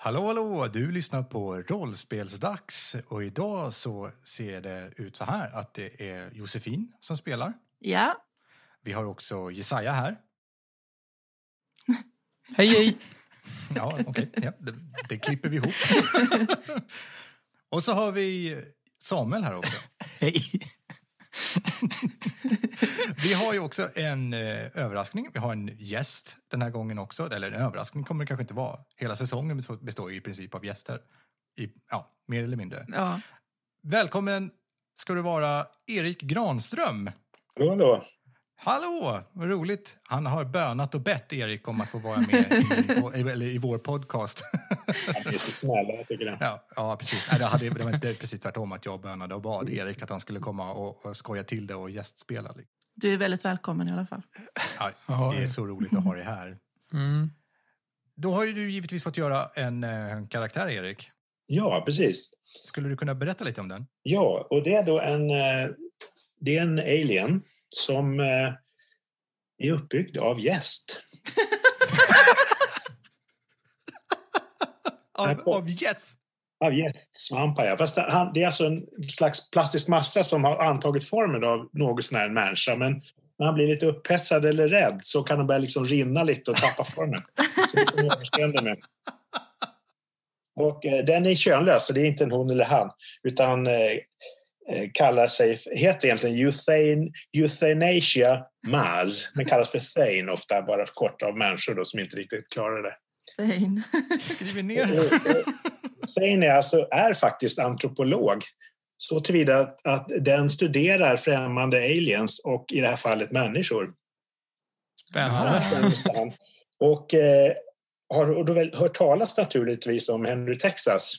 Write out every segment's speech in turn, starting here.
Hallå, hallå! Du lyssnar på Rollspelsdags och idag så ser det ut så här att det är Josefin som spelar. Ja. Vi har också Jesaja här. Hej, hej! Ja, okej. Ja, det, det klipper vi ihop. och så har vi Samuel här också. Hej! Vi har ju också en eh, överraskning. Vi har en gäst den här gången också. Eller en överraskning kommer det kanske inte vara. Hela säsongen består ju i princip av gäster. I, ja, mer eller mindre. ja. Välkommen ska du vara Erik Granström. Hallå, hallå. Hallå! Vad roligt. Han har bönat och bett Erik om att få vara med i, eller i vår podcast. Han är så snäll, jag tycker det. Ja, ja precis. Nej, det, hade, det var inte precis tvärtom att jag bönade och bad Erik att han skulle komma och, och skoja till det och gästspela. Du är väldigt välkommen i alla fall. Ja, det är så roligt att ha dig här. Mm. Då har ju du givetvis fått göra en, eh, en karaktär, Erik. Ja, precis. Skulle du kunna berätta lite om den? Ja, och det är då en, eh, det är en alien som eh, är uppbyggd av gäst. av, av gäst? Av gästsvampar, ja. Fast han, det är alltså en slags plastisk massa som har antagit formen av något sån här människa. Men när han blir lite upphetsad eller rädd så kan han börja liksom rinna lite och tappa formen. Så det med. Och eh, den är könlös, så det är inte en hon eller han. Utan eh kallar sig, heter egentligen Euthane, Euthanasia Maz, men kallas för Thane ofta, bara för kort av människor då, som inte riktigt klarar det. Thane. Skriver ner. Thane är, alltså, är faktiskt antropolog. Så tillvida att, att den studerar främmande aliens och i det här fallet människor. Spännande. Och eh, har då väl hört talas naturligtvis om Henry Texas.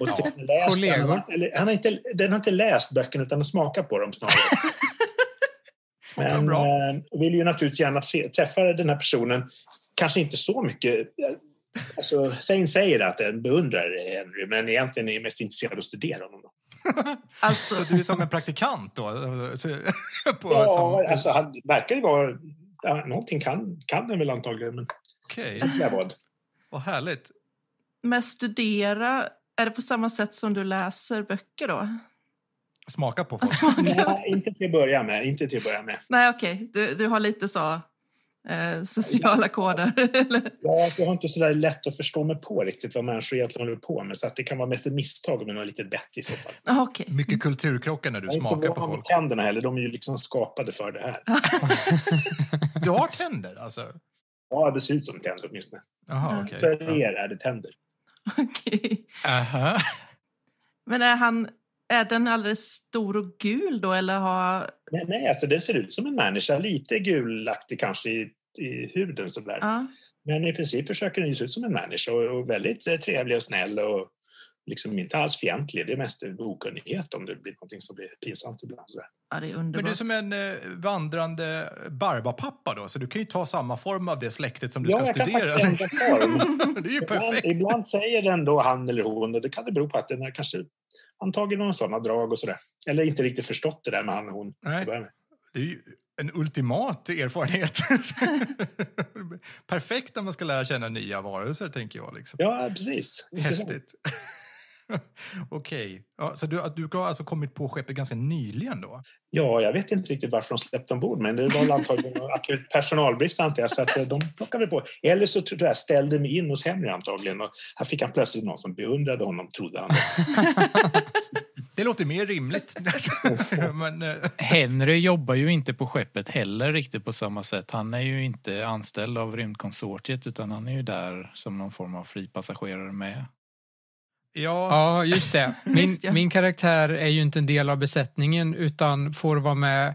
Och ja, läst, kollegor. Han, eller, han har inte, den har inte läst böckerna utan smakat på dem snarare. Men eh, vill ju naturligtvis gärna se, träffa den här personen. Kanske inte så mycket. Alltså, Thane säger att den beundrar Henry men egentligen är mest intresserad av att studera honom. Då. alltså. Så du är som en praktikant då? på, ja, som... alltså han verkar ju vara... Ja, någonting kan, kan den väl antagligen, men Okej. Okay. Vad härligt. Men studera, är det på samma sätt som du läser böcker då? Smaka på folk? Smaka. Nej, inte till att börja med. Inte till att börja med. Nej, okej. Okay. Du, du har lite så eh, sociala koder? ja, jag har inte så där lätt att förstå mig på riktigt vad människor egentligen håller på med. Så att det kan vara mest ett misstag med något litet bett i så fall. Ah, okay. Mycket kulturkrockar när du jag smakar på folk. Jag tänderna heller. De är ju liksom skapade för det här. du har tänder alltså? Ja, det ser ut som tänder åtminstone. Aha, okay. För er är det tänder. Okej. Okay. Men är han är den alldeles stor och gul då eller har... Nej, nej alltså den ser ut som en människa. Lite gulaktig kanske i, i huden sådär. Ja. Men i princip försöker den se ut som en människa och, och väldigt eh, trevlig och snäll och liksom inte alls fientlig. Det är mest okunnighet om det blir något som blir pinsamt ibland. Sådär. Ja, det är underbart. Men du är som en eh, vandrande barbapappa då, så du kan ju ta samma form av det släktet som du ja, ska studera. Ja, jag kan faktiskt ändra form. det är ju perfekt. Ibland, ibland, säger den då han eller hon och det kan det bero på att den är kanske antagit några sådana drag och sådär. Eller inte riktigt förstått det där med han och hon. Nej. Det är ju en ultimat erfarenhet. Perfekt när man ska lära känna nya varelser, tänker jag. Liksom. Ja, precis. Häftigt. Okej. Okay. Ja, så du, du har alltså kommit på skeppet ganska nyligen då? Ja, jag vet inte riktigt varför de släppte ombord, men det var antagligen akut personalbrist antar jag, så att eh, de plockade på. Eller så tror jag ställde mig in hos Henry antagligen och här fick han plötsligt någon som beundrade honom, trodde han. det låter mer rimligt. men, uh... Henry jobbar ju inte på skeppet heller riktigt på samma sätt. Han är ju inte anställd av rymdkonsortiet utan han är ju där som någon form av fripassagerare med. Ja. ja, just det. Min, min karaktär är ju inte en del av besättningen utan får vara med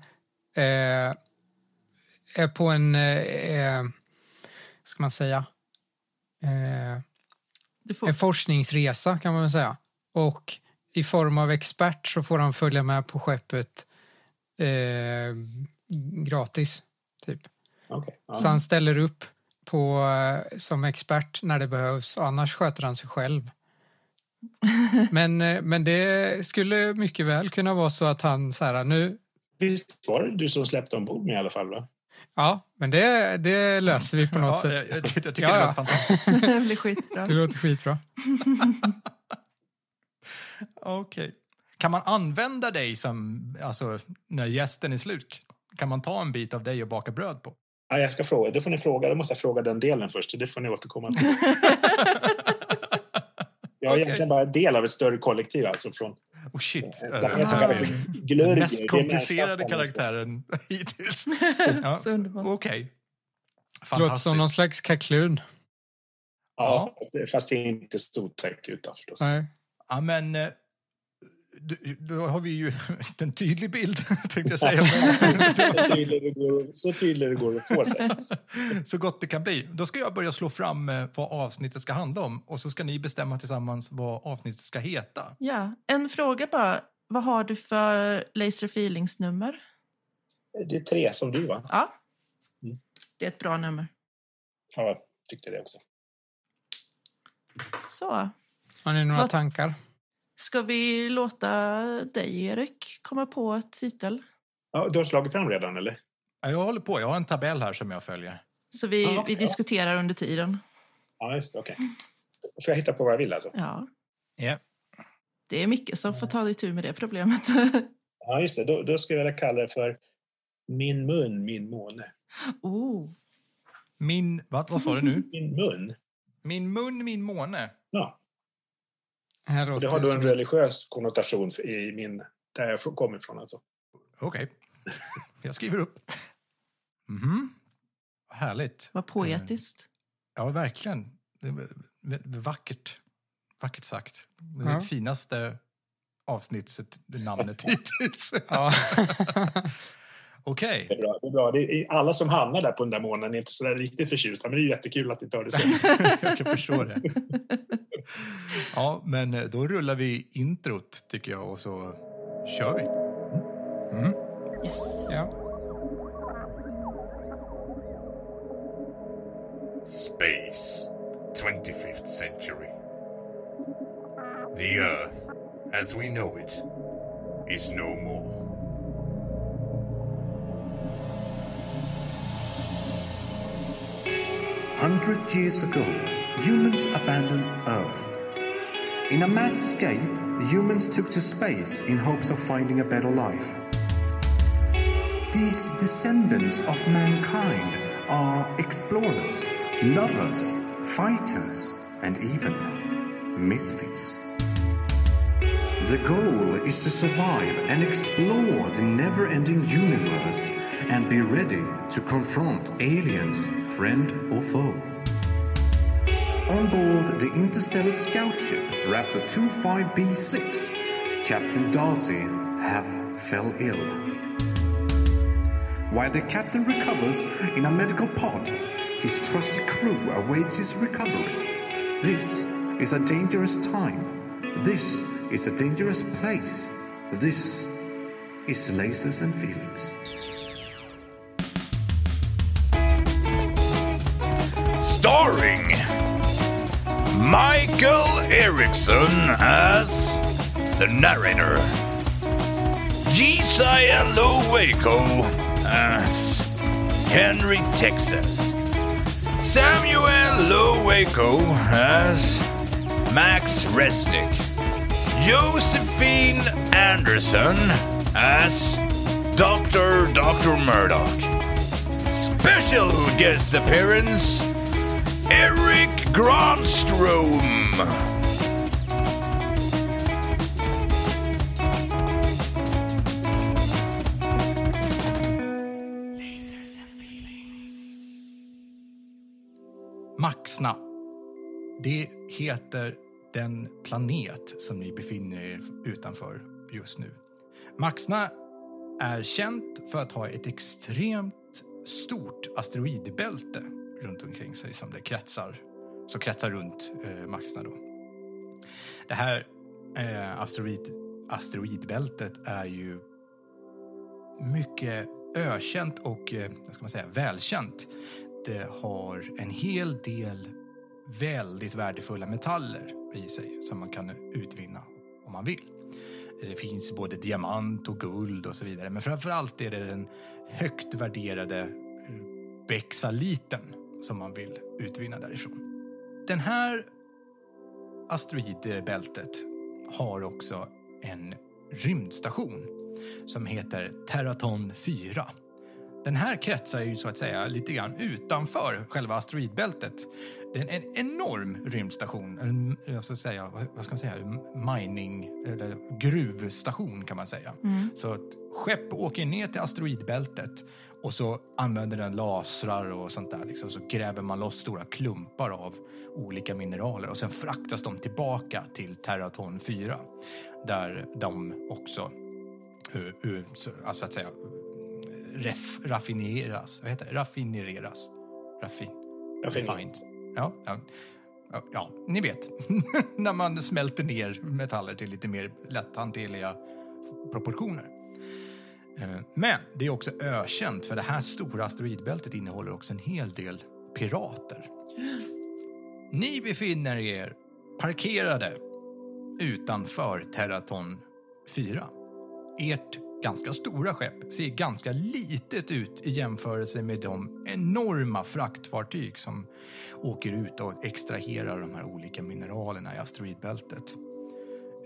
eh, är på en, eh, ska man säga, eh, får... en forskningsresa kan man väl säga. Och i form av expert så får han följa med på skeppet eh, gratis, typ. Okay. Ja. Så han ställer upp på, eh, som expert när det behövs, annars sköter han sig själv. Men, eh, men det skulle mycket väl kunna vara så att han så här nu... Visst var det du som släppte ombord med i alla fall? Va? Ja, men det, det löser vi på något Ja, sätt. jag, jag, tycker Ja, det ja. låter fantastiskt. det blir skitbra. Det låter skitbra. Okej. Kan man använda dig som, alltså när gästen är slut? Kan man ta en bit av dig och baka bröd på? Ja, jag ska fråga. Det får ni fråga. Då måste jag fråga den delen först. Det får ni återkomma till. Jag är Okej. egentligen bara en del av ett större kollektiv. Alltså från Oh shit. för glurger. Den mest komplicerade karaktären hittills. Ja. Okej. Det låter som någon slags kaklun. Ja, fast det- fast det är inte så otäck utan förstås. Nej. Ja, men eh, då har vi ju en tydlig bild, tänkte jag säga. Så tydligt det går, så tydligt det går att få sig. så gott det kan bli. Då ska jag börja slå fram eh, vad avsnittet ska handla om och så ska ni bestämma tillsammans vad avsnittet ska heta. Ja, en fråga bara. Vad har du för Laser Feelings-nummer? Det är tre som du, va? Ja. Mm. Det är ett bra nummer. Ja, jag tyckte det också. Så. Har ni några Vad- tankar? Ska vi låta dig, Erik, komma på ett titel? Ja, du har slagit fram redan, eller? Ja, Jag håller på, jag har en tabell här som jag följer. Så vi, Ja, okej, vi ja. diskuterar under tiden. Ja, just det. Okej. Får jag hitta på vad jag vill, alltså? Ja. Ja. Det är Micke som får ta itu med det problemet. Ja, just det. Då, då skulle jag vilja kalla det för Min mun, min måne. oh. Min, vad, vad sa du nu? Min mun? Min mun, min måne. Ja, det har då en religiös konnotation i min, där jag kommer ifrån. Alltså. Okej, jag skriver upp. Mhm. Vad Härligt. Vad poetiskt. Ja, verkligen. Vackert. Vackert sagt. Det är Ja. det finaste avsnittsnamnet hittills. Okej. Det är bra. Det är bra. Det är, alla som hamnar där på den där månen är inte så där riktigt förtjusta, men det är jättekul att ni tar det så. jag kan förstå det. Ja, men eh, då rullar vi introt tycker jag och så kör vi. Mm. Yes. ja. Space, 25th century. The Earth, as we know it, is no more. Hundred years ago, humans abandoned Earth. In a mass escape, humans took to space in hopes of finding a better life. These descendants of mankind are explorers, lovers, fighters, and even misfits. The goal is to survive and explore the never ending universe and be ready to confront aliens, friend or foe. On board the interstellar scout ship Raptor 25B6, Captain Darcy have fell ill. While the captain recovers in a medical pod, his trusty crew awaits his recovery. This is a dangerous time. This is a dangerous place. This is lasers and feelings. Starring Michael Erickson as the narrator, Josiah Lowaco as Henry Texas, Samuel Lowaco as Max Resnick, Josephine Anderson as Dr. Dr. Murdoch. Special guest appearance, Eric Granström! Maxna. Det heter den planet som ni befinner er utanför just nu. Maxna är känt för att ha ett extremt stort asteroidbälte runt omkring sig som det kretsar, som kretsar runt eh, Maxna. Då. Det här eh, asteroid, asteroidbältet är ju mycket ökänt och eh, ska man säga, välkänt. Det har en hel del väldigt värdefulla metaller i sig som man kan utvinna om man vill. Det finns både diamant och guld och så vidare. Men framför allt är det den högt värderade eh, bexaliten som man vill utvinna därifrån. Den här asteroidbältet har också en rymdstation som heter Terraton 4. Den här kretsar ju så att säga lite grann utanför själva asteroidbältet. Det är en enorm rymdstation, en, jag ska säga, vad ska man säga, mining, eller gruvstation kan man säga. Mm. Så ett skepp åker ner till asteroidbältet och så använder den lasrar och sånt där. Liksom. Så gräver man loss stora klumpar av olika mineraler och sen fraktas de tillbaka till Terraton 4 där de också, uh, uh, alltså att säga, ref, raffineras. Vad heter det? Raffineras. Raffin, Raffineras. Ja, ja, ja, ni vet. När man smälter ner metaller till lite mer lätthanterliga proportioner. Eh, men det är också ökänt för det här stora asteroidbältet innehåller också en hel del pirater. Ni befinner er parkerade utanför Terraton 4. Ert ganska stora skepp ser ganska litet ut i jämförelse med de enorma fraktfartyg som åker ut och extraherar de här olika mineralerna i asteroidbältet.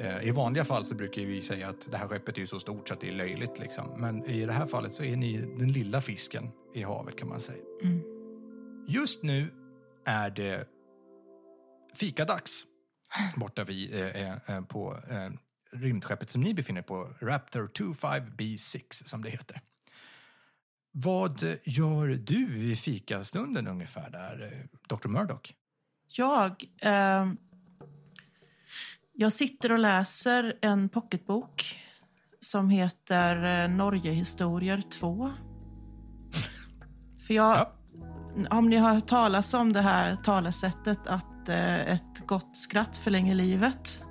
Eh, I vanliga fall så brukar vi säga att det här skeppet är så stort så att det är löjligt. Liksom. Men i det här fallet så är ni den lilla fisken i havet kan man säga. Mm. Just nu är det fikadags borta vid, eh, eh, på eh, rymdskeppet som ni befinner på, Raptor 25B6 som det heter. Vad gör du i fikastunden ungefär där, Dr. Murdoch? Jag, jag sitter och läser en pocketbok som heter Norgehistorier 2. För jag, ja. om ni har hört talas om det här talesättet att eh, ett gott skratt förlänger livet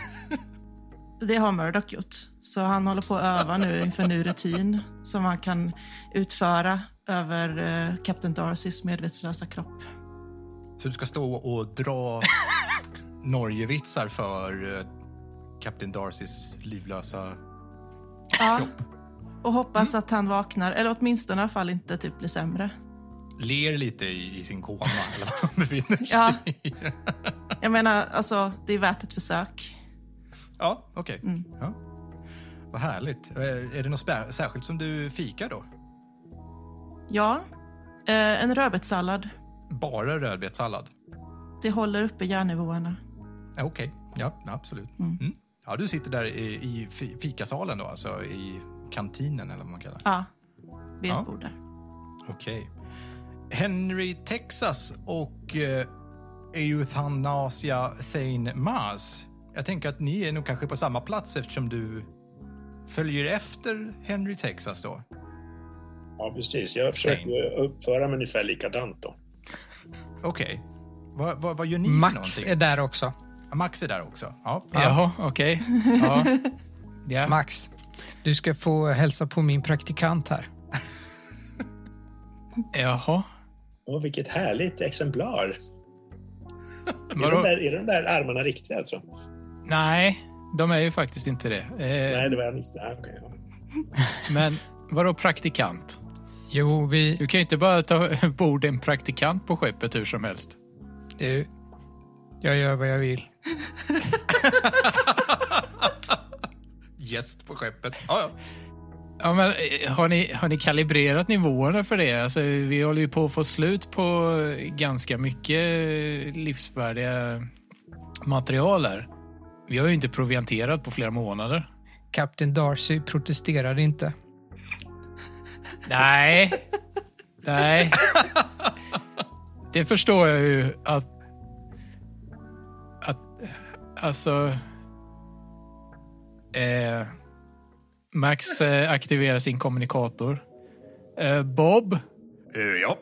det har Murdoch gjort. Så han håller på att öva nu inför en ny rutin som han kan utföra över uh, Captain Darcys medvetslösa kropp. Så du ska stå och dra Norgevitsar för uh, Captain Darcys livlösa ja. kropp? Och hoppas mm. att han vaknar, eller åtminstone i alla fall inte typ blir sämre. Ler lite i, i sin koma, eller vad han befinner sig ja. Jag menar, alltså, det är värt ett försök. Ja, okej. Okay. Mm. Ja. Vad härligt. Eh, är det något särskilt som du fikar då? Ja, eh, en rödbetssallad. Bara rödbetssallad? Det håller uppe järnnivåerna. Okej, okay. ja absolut. Mm. Mm. Ja, du sitter där i, i fikasalen då, alltså i kantinen eller vad man kallar det? Ja, vid ett ja. bord där. Okej. Okay. Henry Texas och eh, Euthanasia Thane Mars jag tänker att ni är nog kanske på samma plats eftersom du följer efter Henry Texas då. Ja, precis. Jag försöker uppföra mig ungefär likadant då. Okej. Okay. Vad, vad, vad, gör ni Max är där också. Max är där också. Ja. Jaha, okej. Okay. Ja. ja. Max, du ska få hälsa på min praktikant här. Jaha. Åh, vilket härligt exemplar. Är de, där, är de där armarna riktiga alltså? Nej, de är ju faktiskt inte det. Eh, Nej, det var jag visste. Ah, okay. Men vadå praktikant? Jo, vi... Du kan ju inte bara ta bord en praktikant på skeppet hur som helst. Du, jag gör vad jag vill. Gäst på skeppet. Ja, ja. Ja, men, eh, har, ni, har ni kalibrerat nivåerna för det? Alltså, vi håller ju på att få slut på ganska mycket livsvärdiga material här. Vi har ju inte provianterat på flera månader. Kapten Darcy protesterar inte. Nej. Nej. Det förstår jag ju. Att... Alltså... Eh, Max eh, aktiverar sin kommunikator. Eh, Bob? Uh, ja,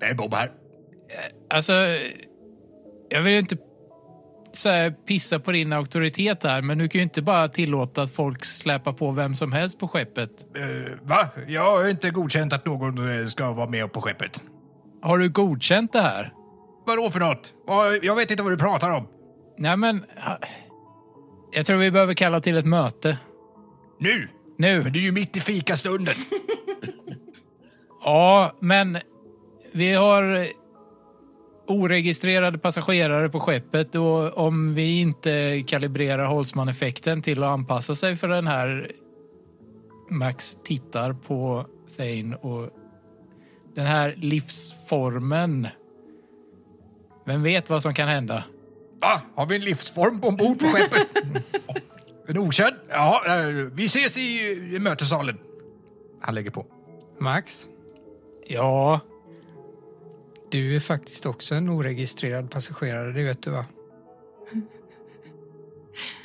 det är Bob här. Eh, alltså, jag vill inte så här, pissa på din auktoritet här, men du kan ju inte bara tillåta att folk släpar på vem som helst på skeppet. Va? Jag har inte godkänt att någon eh, ska vara med på skeppet. Har du godkänt det här? Vadå för något? Jag vet inte vad du pratar om. Nej, men... Jag tror vi behöver kalla till ett möte. Nu? Nu. Men du är ju mitt i fikastunden. Ja, men vi har oregistrerade passagerare på skeppet och om vi inte kalibrerar Holzman-effekten till att anpassa sig för den här Max tittar på Thane och den här livsformen. Vem vet vad som kan hända? Ah, har vi en livsform ombord på skeppet? en okänd? Ja, eh, vi ses i, i mötessalen. Han lägger på. Max, Ja, du är faktiskt också en oregistrerad passagerare, det vet du va?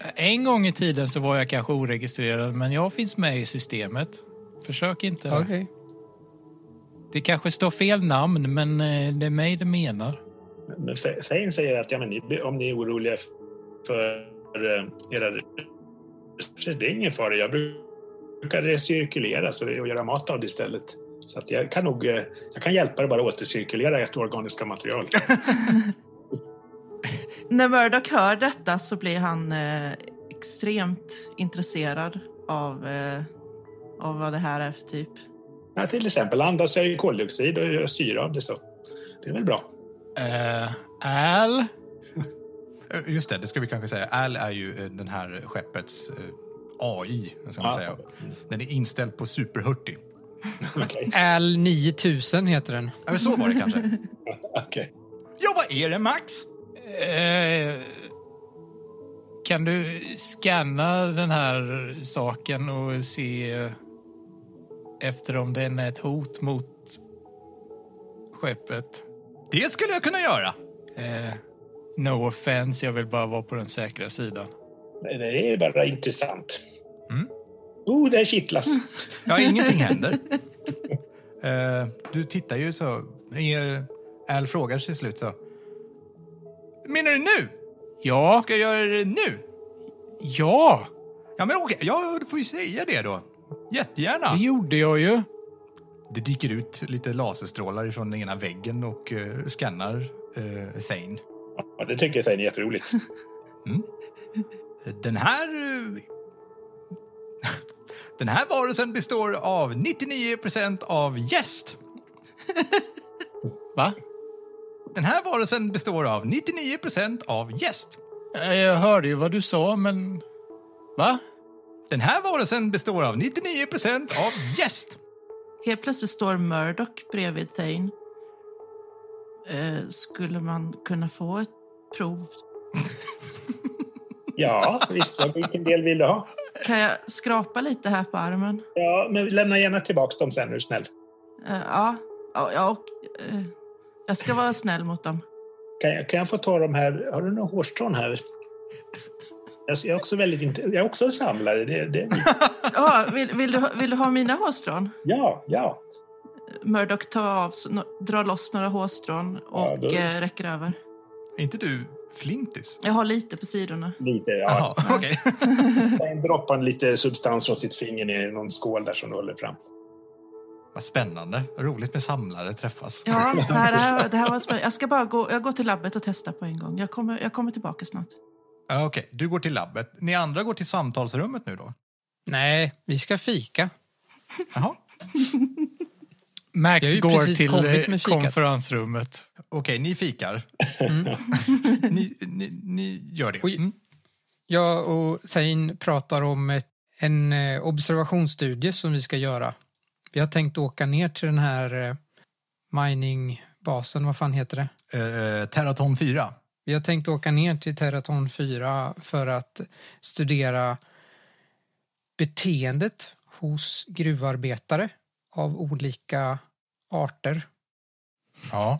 en gång i tiden så var jag kanske oregistrerad, men jag finns med i systemet. Försök inte. Okej. Det kanske står fel namn, men eh, det är mig det menar. Men Thane säger att ja, men ni, om ni är oroliga för eh, era resurser, det är ingen fara. Jag brukar recirkulera så och göra mat av det istället. Så att jag kan nog eh, jag kan hjälpa er bara återcirkulera ert organiska material. När Murdoch hör detta så blir han eh, extremt intresserad av, eh, av vad det här är för typ. Ja, till exempel andas jag i koldioxid och gör syra av det så. Det är väl bra. Uh, Al? Eh, Just det, det ska vi kanske säga. Al är ju eh, den här skeppets AI, ska man Ja. säga. Den är inställd på superhurtig. Okej. Al 9000 heter den. Ja, men så var det kanske. Okej. Ja, vad är det, Max? Eh, kan du scanna den här saken och se efter om den är ett hot mot skeppet? Det skulle jag kunna göra. Eh, no offense, jag vill bara vara på den säkra sidan. Det är bara intressant. Mm. Oh, det kittlas. Ja, ingenting händer. Eh, du tittar ju så. Eh, Al frågar till slut så. Menar du nu? Ja, Ska jag göra det nu? ja, Ja, men okej. Ja, du får ju säga det då. Jättegärna. det gjorde jag ju. Det dyker ut lite laserstrålar från den ena väggen och uh, skannar uh, Thane. Ja, det tycker Thane är jätteroligt. Den här... eh, Den här varelsen består av 99% av jäst. Va? Den här varelsen består av 99% av jäst. Eh, Jag hörde ju vad du sa, men... Va? Den här varelsen består av 99% av jäst. Helt plötsligt står Murdoch bredvid Thane. Eh, skulle man kunna få ett prov? Ja, visst. Vilken del vill du ha? Kan jag skrapa lite här på armen? Ja, men lämna gärna tillbaka dem sen, är du snäll. Eh, ja, ja, ja och, eh, jag ska vara snäll mot dem. Kan jag, kan jag få ta de här? Har du några hårstrån här? Jag är också väldigt int- Jag är också en samlare. Det, det, Ja, vill, vill, du, ha- vill du ha mina hårstrån? ja, ja. Murdoch tar av, drar loss några hårstrån och Ja, då- eh, räcker över. Är inte du flintis? Jag har lite på sidorna. Lite, ja. Okej. Okay. droppar lite substans från sitt finger ner i någon skål där som du håller fram. Vad spännande. Roligt med samlare träffas. Ja, det här, det här, det här var spännande. Jag ska bara gå, jag går till labbet och testa på en gång. Jag kommer, jag kommer tillbaka snart. Ja, Okej, du går till labbet. Ni andra går till samtalsrummet nu då? Nej, vi ska fika. Jaha. Max går till eh, konferensrummet. Okej, ni fikar. ni, ni, ni gör det. Mm. Jag och Thane pratar om ett, en eh, observationsstudie som vi ska göra. Vi har tänkt åka ner till den här eh, miningbasen, vad fan heter det? Eh, Terraton 4. Vi har tänkt åka ner till Terraton 4 för att studera beteendet hos gruvarbetare av olika arter. Ja.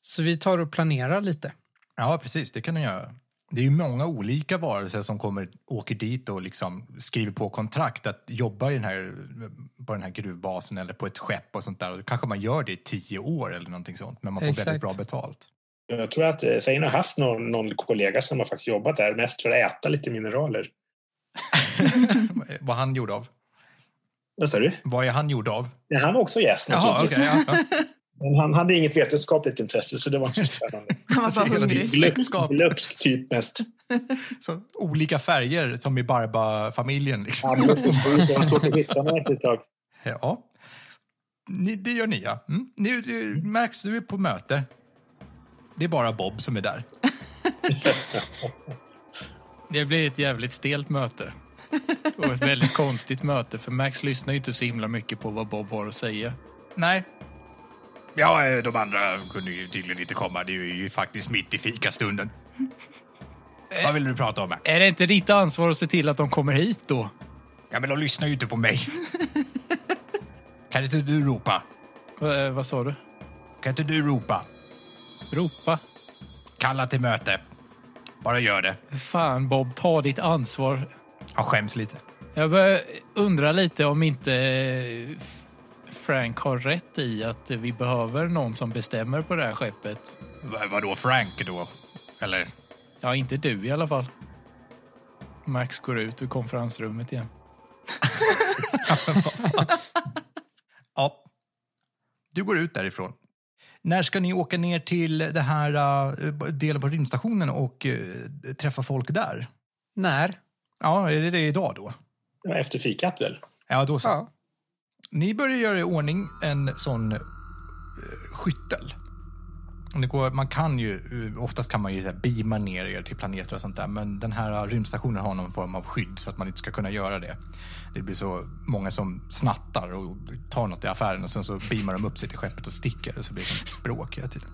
Så vi tar och planerar lite. ja, precis. Det kan ni göra. Det är ju många olika varelser som kommer, åker dit och liksom skriver på kontrakt att jobba i den här, på den här gruvbasen eller på ett skepp och sånt där. Och då kanske man gör det i tio år eller någonting sånt, men man får Exakt. väldigt bra betalt. Jag tror att eh, Thane har haft någon, någon kollega som har faktiskt jobbat där mest för att äta lite mineraler. Vad han gjorde av? Vad sa du? Vad är han gjord av? Ja, han var också gäst Jaha, naturligtvis. okej. ja, ja. Men han hade inget vetenskapligt intresse så det var inte så spännande. Han var bara hungrig. Glögsk typ mest. Så, olika färger som i Barba-familjen. Liksom. Så det var svårt att hitta efter ett tag. Ja. ni, det gör ni, ja. Mm. Ni, du, Max, du är på möte. Det är bara Bob som är där. Det blir ett jävligt stelt möte. Och ett väldigt konstigt möte, för Max lyssnar ju inte så himla mycket på vad Bob har att säga. Nej. Ja, eh, de andra kunde ju tydligen inte komma. Det är ju faktiskt mitt i fikastunden. Vad vill du prata om? Här? Är det inte ditt ansvar att se till att de kommer hit då? Ja, men de lyssnar ju inte på mig. kan inte du ropa? Va, vad sa du? Kan inte du ropa? Ropa? Kalla till möte. Bara gör det. Fan Bob, ta ditt ansvar. Han skäms lite. Jag börjar undra lite om inte eh, Frank har rätt i att vi behöver någon som bestämmer på det här skeppet. V vadå Frank då? Eller? Ja, inte du i alla fall. Max går ut ur konferensrummet igen. Ja. Du går ut därifrån. När ska ni åka ner till det här uh, delen på rymdstationen och uh, träffa folk där? När? Ja, är det det idag då? Ja, efter fikat väl? Ja, då så. Ja. Ni börjar göra i ordning en sån uh, skyttel. Går, man kan ju, oftast kan man ju så beama ner er till planeter och sånt där, men den här rymdstationen har någon form av skydd så att man inte ska kunna göra det. Det blir så många som snattar och tar något i affären och sen så beamar de upp sig till skeppet och sticker och så blir det bråk hela tiden.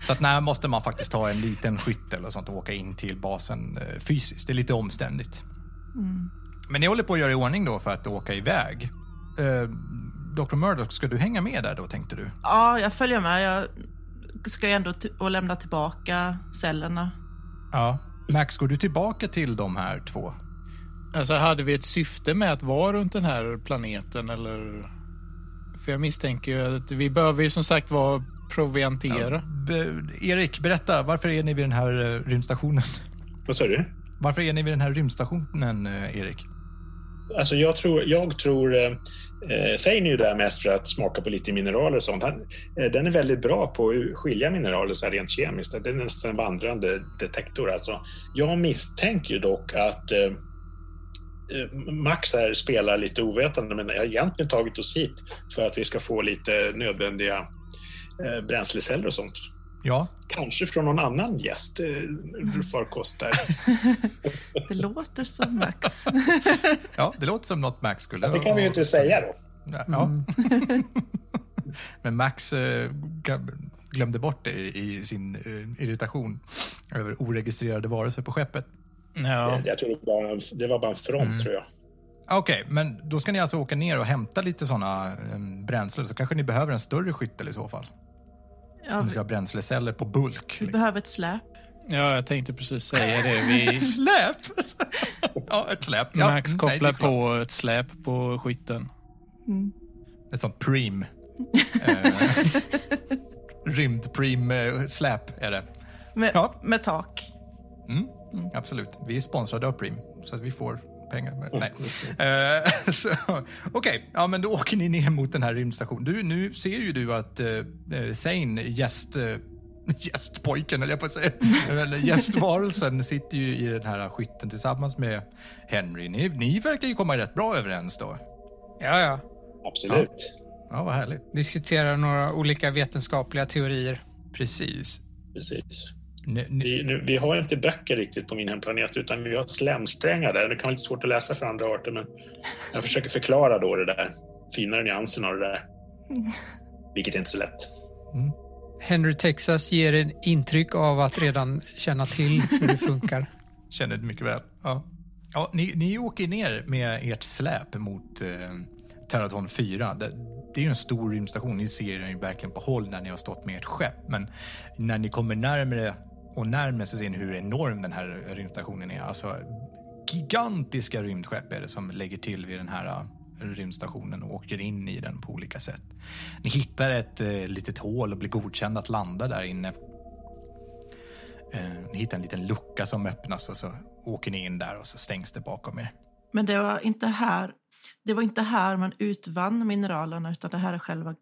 Så att när måste man faktiskt ta en liten skyttel och sånt och åka in till basen eh, fysiskt. Det är lite omständigt. Men ni håller på att göra i ordning då för att åka iväg. Eh, Dr. Murdoch, ska du hänga med där då tänkte du? Ja, jag följer med. Jag ska ju ändå och lämna tillbaka cellerna. Ja. Max, går du tillbaka till de här två? Alltså, hade vi ett syfte med att vara runt den här planeten eller? För jag misstänker ju att vi behöver ju som sagt vara proviantera. Be- Erik, berätta, varför är ni vid den här eh, rymdstationen? Vad sa du? Varför är ni vid den här rymdstationen, eh, Erik? Alltså jag tror, jag tror eh, eh, Thane är ju där mest för att smaka på lite mineraler och sånt. Han, eh, den är väldigt bra på att skilja mineraler så här rent kemiskt. Den är nästan en vandrande detektor. Alltså. Jag misstänker ju dock att eh, eh, Max här spelar lite ovetande, men jag har egentligen tagit oss hit för att vi ska få lite nödvändiga eh, bränsleceller och sånt. Ja, Kanske från någon annan gäst, eh, farkost där. Det låter som Max. ja det låter som något Max skulle... Det kan vi ju inte säga då. Ja. Men Max eh, glömde bort det i sin eh, irritation över oregistrerade varelser på skeppet. Ja. Jag tror det var, det var bara en front, tror jag. Okej, men då ska ni alltså åka ner och hämta lite såna um, bränslen. Så kanske ni behöver en större skyttel i så fall. Ja, Om ni ska ha bränsleceller på bulk. vi Liksom. behöver ett släp. ja, jag tänkte precis säga det. Vi, Släp! ja, ett släp. Ja, Max mm, nej, kopplar det är klart. på ett släp på skytten. Ett sånt prim. eh, Rymd-prim-släp är det. Med, Ja. med tak. Mm, absolut. Vi är sponsrade av Prim, så att vi får pengar. Men, nej. Eh, så, Okej, ja, men då åker ni ner mot den här rymdstationen. Du, nu ser ju du att uh, Thane, gäst, uh, gästpojken, eller jag på att säga, eller gästvarelsen, sitter ju i den här skytten tillsammans med Henry. Ni, ni verkar ju komma rätt bra överens då. Ja, ja. Absolut. Ja, vad härligt. Diskuterar några olika vetenskapliga teorier. Precis. Precis. Ni, ni, Vi, nu, vi har inte böcker riktigt på min hemplanet utan vi har slemsträngar där. Det kan vara lite svårt att läsa för andra arter men jag försöker förklara då det där finare nyanserna av det där. Vilket är inte så lätt. Henry Texas ger en intryck av att redan känna till hur det funkar. Känner det mycket väl. Ja. Ja, ni, ni åker ner med ert släp mot eh, Terraton 4. Det, det är ju en stor rymdstation. Ni ser den ju verkligen på håll när ni har stått med ert skepp. Men när ni kommer närmare och närmare så ser ni hur enorm den här rymdstationen är. Alltså gigantiska rymdskepp är det som lägger till vid den här äh, rymdstationen och åker in i den på olika sätt. Ni hittar ett eh, litet hål och blir godkända att landa där inne. Eh, ni hittar en liten lucka som öppnas och så åker ni in där och så stängs det bakom er. Men det var inte här, det var inte här man utvann mineralerna utan det här är själva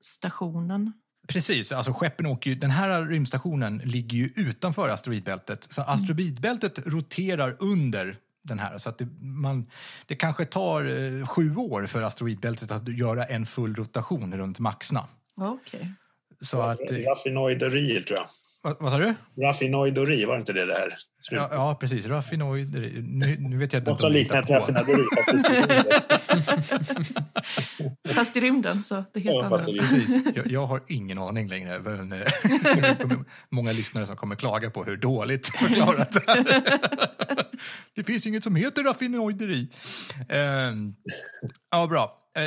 stationen. Precis, alltså skeppen åker ju, den här rymdstationen ligger ju utanför asteroidbältet. Så asteroidbältet roterar under den här. Så att det, man, det kanske tar eh, sju år för asteroidbältet att göra en full rotation runt Maxna. Okej. Så att, eh, Raffinoideri, tror jag. Vad, vad sa du? Raffinoideri, var det inte det det här? Ja, ja precis. Raffinoid. Nu, nu vet jag inte Något som liknar ett raffinaderi. fast i rymden så det helt Ja, annorlunda. Precis. Jag, jag har ingen aning längre. Men, eh, många lyssnare som kommer klaga på hur dåligt förklarat det här Det finns inget som heter raffinoideri. Eh, ja, bra. Eh,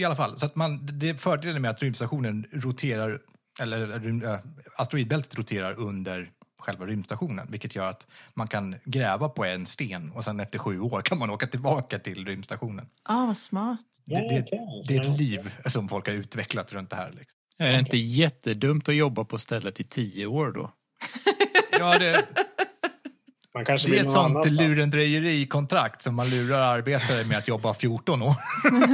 I alla fall, så att man, det är fördelen med att rymdstationen roterar, eller eh, asteroidbältet roterar under själva rymdstationen, vilket gör att man kan gräva på en sten och sen efter sju år kan man åka tillbaka till rymdstationen. Ah, vad smart. Det, det, det är ett liv som folk har utvecklat runt det här. Liksom. Är det inte jättedumt att jobba på stället i tio år då? Ja, det, Man kanske det är ett sånt lurendrejeri-kontrakt som man lurar arbetare med att jobba 14 år.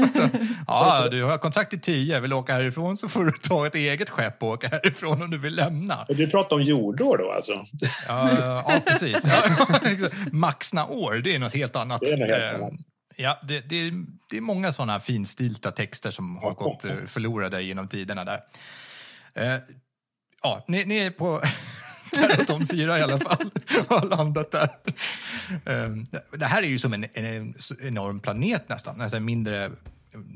ja, du har kontrakt i 10, vill du åka härifrån så får du ta ett eget skepp och åka härifrån om du vill lämna. Du pratar om jordår då alltså? Ja, ja precis. Ja, Maxna år, det är något helt annat. Det är något helt Eh, annat. Ja, det, det, det är många sådana finstilta texter som har gått eh, förlorade genom tiderna där. Eh, Ja, ni, ni är på Terraton 4 i alla fall har landat där. Ehm, det här är ju som en, en enorm planet nästan, en mindre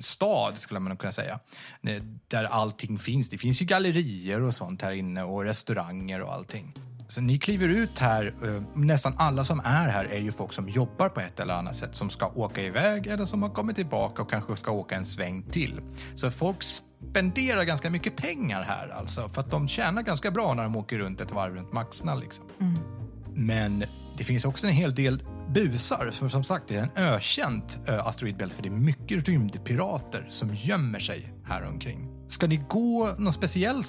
stad skulle man kunna säga. Eh, där allting finns. Det finns ju gallerier och sånt här inne och restauranger och allting. Så ni kliver ut här, eh, nästan alla som är här är ju folk som jobbar på ett eller annat sätt, som ska åka iväg eller som har kommit tillbaka och kanske ska åka en sväng till. Så folk spenderar ganska mycket pengar här alltså, för att de tjänar ganska bra när de åker runt ett varv runt Maxna liksom. Men det finns också en hel del busar. För som sagt, det är en ökänt eh, asteroidbälte för det är mycket rymdpirater som gömmer sig här omkring. Ska ni gå någon speciell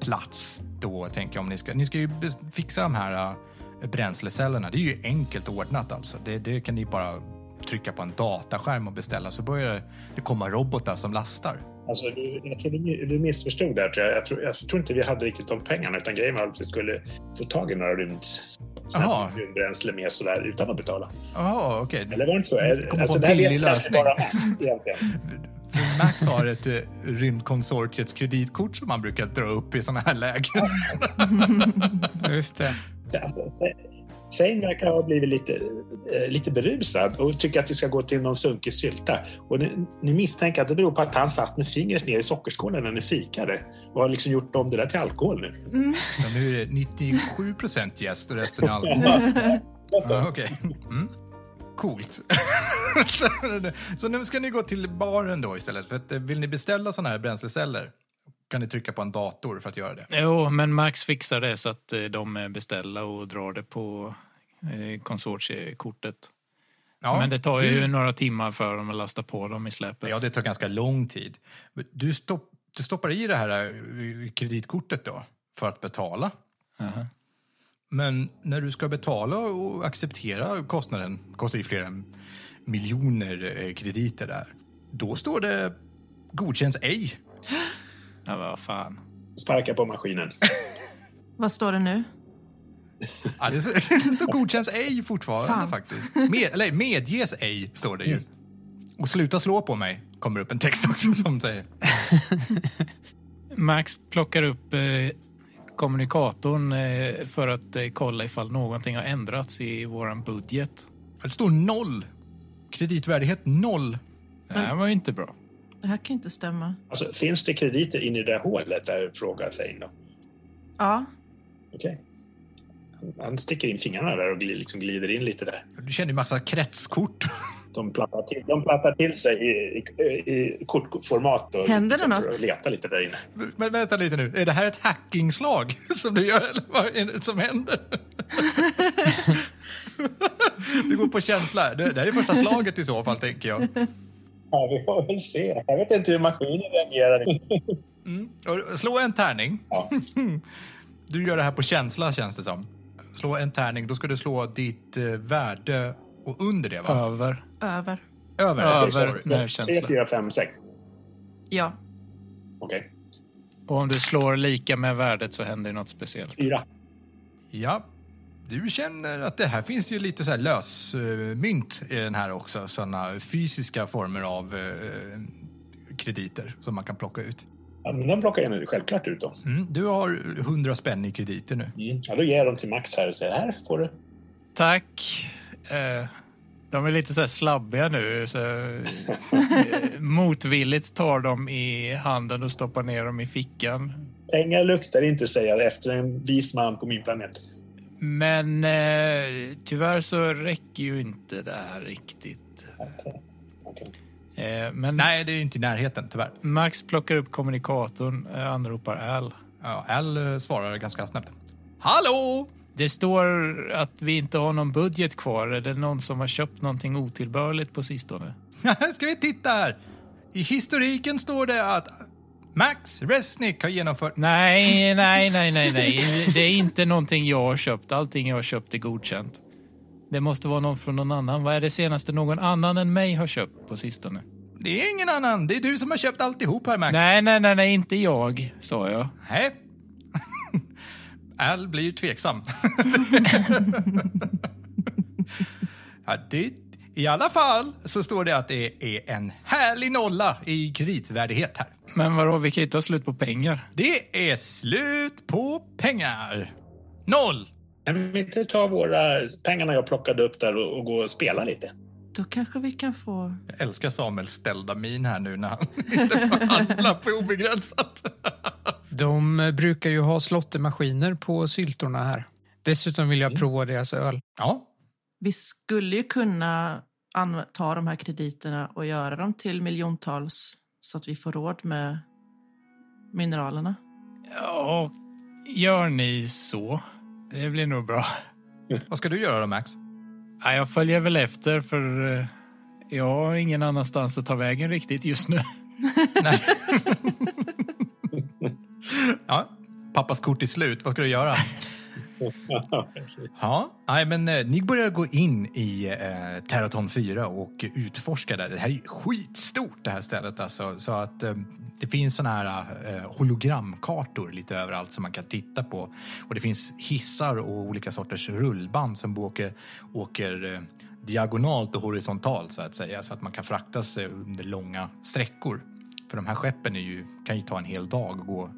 plats då, tänker jag, om ni ska? Ni ska ju fixa de här eh, bränslecellerna. Det är ju enkelt ordnat alltså. Det, det kan ni bara trycka på en dataskärm och beställa så börjar det komma robotar som lastar. Alltså, jag tror du, du missförstod där. Tror jag. Jag, tror, jag tror inte vi hade riktigt de pengarna, utan grejen var att vi skulle få tag i några rymd, rymdbränsle med sådär utan att betala. Jaha, okej. Eller var det inte så? Komma Alltså, på en billig lösning. bara Max, har ett eh, rymdkonsortiets kreditkort som man brukar dra upp i såna här lägen. Just det. Fane verkar ha blivit lite, eh, lite berusad och tycker att vi ska gå till någon sunkig sylta. Och ni, ni misstänker att det beror på att han satt med fingret ner i sockerskålen när ni fikade och har liksom gjort om det där till alkohol nu. Så nu är det 97 procent jäst och resten är alkohol. Ja, Okej. Mm. Coolt. Så- nu ska ni gå till baren då istället. För att, eh, vill ni beställa såna här bränsleceller kan ni trycka på en dator för att göra det. Jo, men Max fixar det så att eh, de är beställda och drar det på eh, konsortiekortet. Ja, men det tar ju du, några timmar för dem att lasta på dem i släpet. Ja, det tar ganska lång tid. Du, stopp, du stoppar i det här eh, kreditkortet då för att betala. Aha. Men när du ska betala och acceptera kostnaden, kostar ju flera miljoner eh, krediter där, då står det godkänns ej. Ja, vad fan. Sparka på maskinen. Vad står det nu? Ja, det står godkänns ej fortfarande Fan. faktiskt. Med, eller medges ej, står det ju. Och sluta slå på mig, kommer upp en text också som säger. Max plockar upp eh, kommunikatorn eh, för att eh, kolla ifall någonting har ändrats i våran budget. Det står noll. Kreditvärdighet noll. Det här var ju inte bra. Det här kan ju inte stämma. Alltså, finns det krediter in i det hålet? Där frågar Fane då. Ja, Okej. Han- Han sticker in fingrarna där och liksom glider in lite där. Du känner ju massa kretskort. De plattar till, de plattar till sig i, i, i kortformat och Händer det liksom för något? leta lite där inne. Men vänta lite nu, är det här ett hackingslag som du gör eller vad är det som händer? Du går på känsla. Det, det här är första slaget i så fall, tänker jag. Ja, vi får väl se. Jag vet inte hur maskinen reagerar. Mm. Slå en tärning. Ja. Du gör det här på känsla, känns det som. Slå en tärning, då ska du slå ditt eh, värde och under det, va? Över. Över. Över. Över. sorry. Nej, Tre, känsla. fyra, fem, sex. Ja. Okej. Och om du slår lika med värdet så händer något speciellt. Fyra. Ja. du känner att det här finns ju lite så här lösmynt i den här också. Sådana fysiska former av eh, krediter som man kan plocka ut. Ja, men de plockar jag självklart ut då. Mm, du har 100 spänn i krediter nu. Mm. Ja, då ger jag dem till Max här och säger här får du. Tack. Eh, de är lite så här slabbiga nu. Så, eh, motvilligt tar de i handen och stoppar ner dem i fickan. Pengar luktar inte, säger jag efter en vis man på min planet. Men eh, tyvärr så räcker ju inte det här riktigt. Okej. Okej. Eh, men Nej, det är inte i närheten tyvärr. Max plockar upp kommunikatorn, eh, anropar Al. Ja, Al eh, svarar ganska snabbt. Hallå! Det står att vi inte har någon budget kvar. Är det någon som har köpt någonting otillbörligt på sistone? Ska vi titta här? I historiken står det att Max Resnick har genomfört... Nej, nej, nej, nej, nej. Det är inte någonting jag har köpt. Allting jag har köpt är godkänt. Det måste vara någon från någon annan. Vad är det senaste någon annan än mig har köpt på sistone? Det är ingen annan. Det är du som har köpt alltihop här, Max. Nej, nej, nej, nej, inte jag, sa jag. Nej. Al blir tveksam. ja, det, I alla fall så står det att det är en härlig nolla i kreditvärdighet här. Men vadå, vi kan ju ta slut på pengar. Det är slut på pengar. Noll. Kan vi inte ta våra pengarna jag plockade upp där och, och gå och spela lite? Då kanske vi kan få... Jag älskar Samuels ställda min här nu när han inte får handla på obegränsat. De brukar ju ha slottermaskiner på syltorna här. Dessutom vill jag prova deras öl. Ja, Vi skulle ju kunna ta de här krediterna och göra dem till miljontals så att vi får råd med mineralerna. Ja, gör ni så? Det blir nog bra. vad ska du göra då, Max? Ja, jag följer väl efter för eh, jag har ingen annanstans att ta vägen riktigt just nu. Nej. ja, pappas kort är slut. Vad ska du göra? Ja, nej, men eh, ni börjar gå in i eh, Terraton 4 och utforska det. Det här är skitstort det här stället alltså. Så att eh, det finns såna här eh, hologramkartor lite överallt som man kan titta på. Och det finns hissar och olika sorters rullband som åker, åker eh, diagonalt och horisontalt så att säga. Så att man kan frakta sig under långa sträckor. För de här skeppen är ju, kan ju ta en hel dag och gå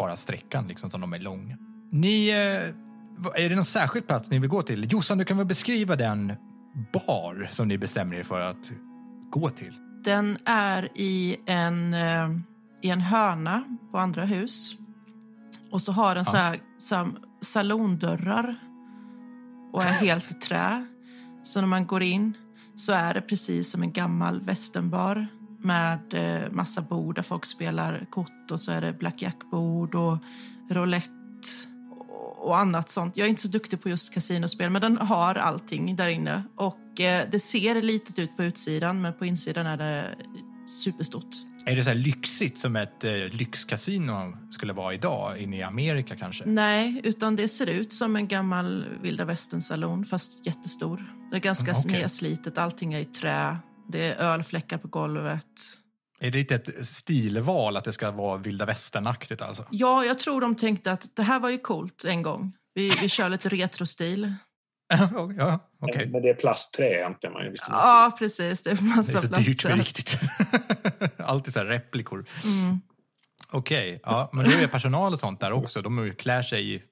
bara sträckan liksom som de är långa. Ni, eh, är det någon särskild plats ni vill gå till? Jossan, du kan väl beskriva den bar som ni bestämmer er för att gå till? Den är i en, eh, i en hörna på andra hus. Och så har den så här, så här salondörrar och är helt i trä. Så när man går in så är det precis som en gammal västernbar med eh, massa bord där folk spelar kort och så är det blackjack-bord och roulette och- annat sånt. Jag är inte så duktig på just kasinospel, men den har allting där inne. Och eh, det ser litet ut på utsidan, men på insidan är det superstort. Är det så här lyxigt som ett eh, lyxkasino skulle vara idag inne i Amerika kanske? Nej, utan det ser ut som en gammal vilda västern-salon, fast jättestor. Det är ganska Mm, okej. nedslitet, allting är i trä. Det är ölfläckar på golvet. Är det inte ett stilval att det ska vara vilda västern-aktigt alltså? Ja, jag tror de tänkte att det här var ju coolt en gång. Vi, vi kör lite retrostil. ja, okej. Men det är plastträ egentligen. Man visste inte. Ja, precis. Det är Det är massa så dyrt på riktigt. Alltid så här replikor. Mm. Okej, ja, men då är personal och sånt där också. De klär sig i,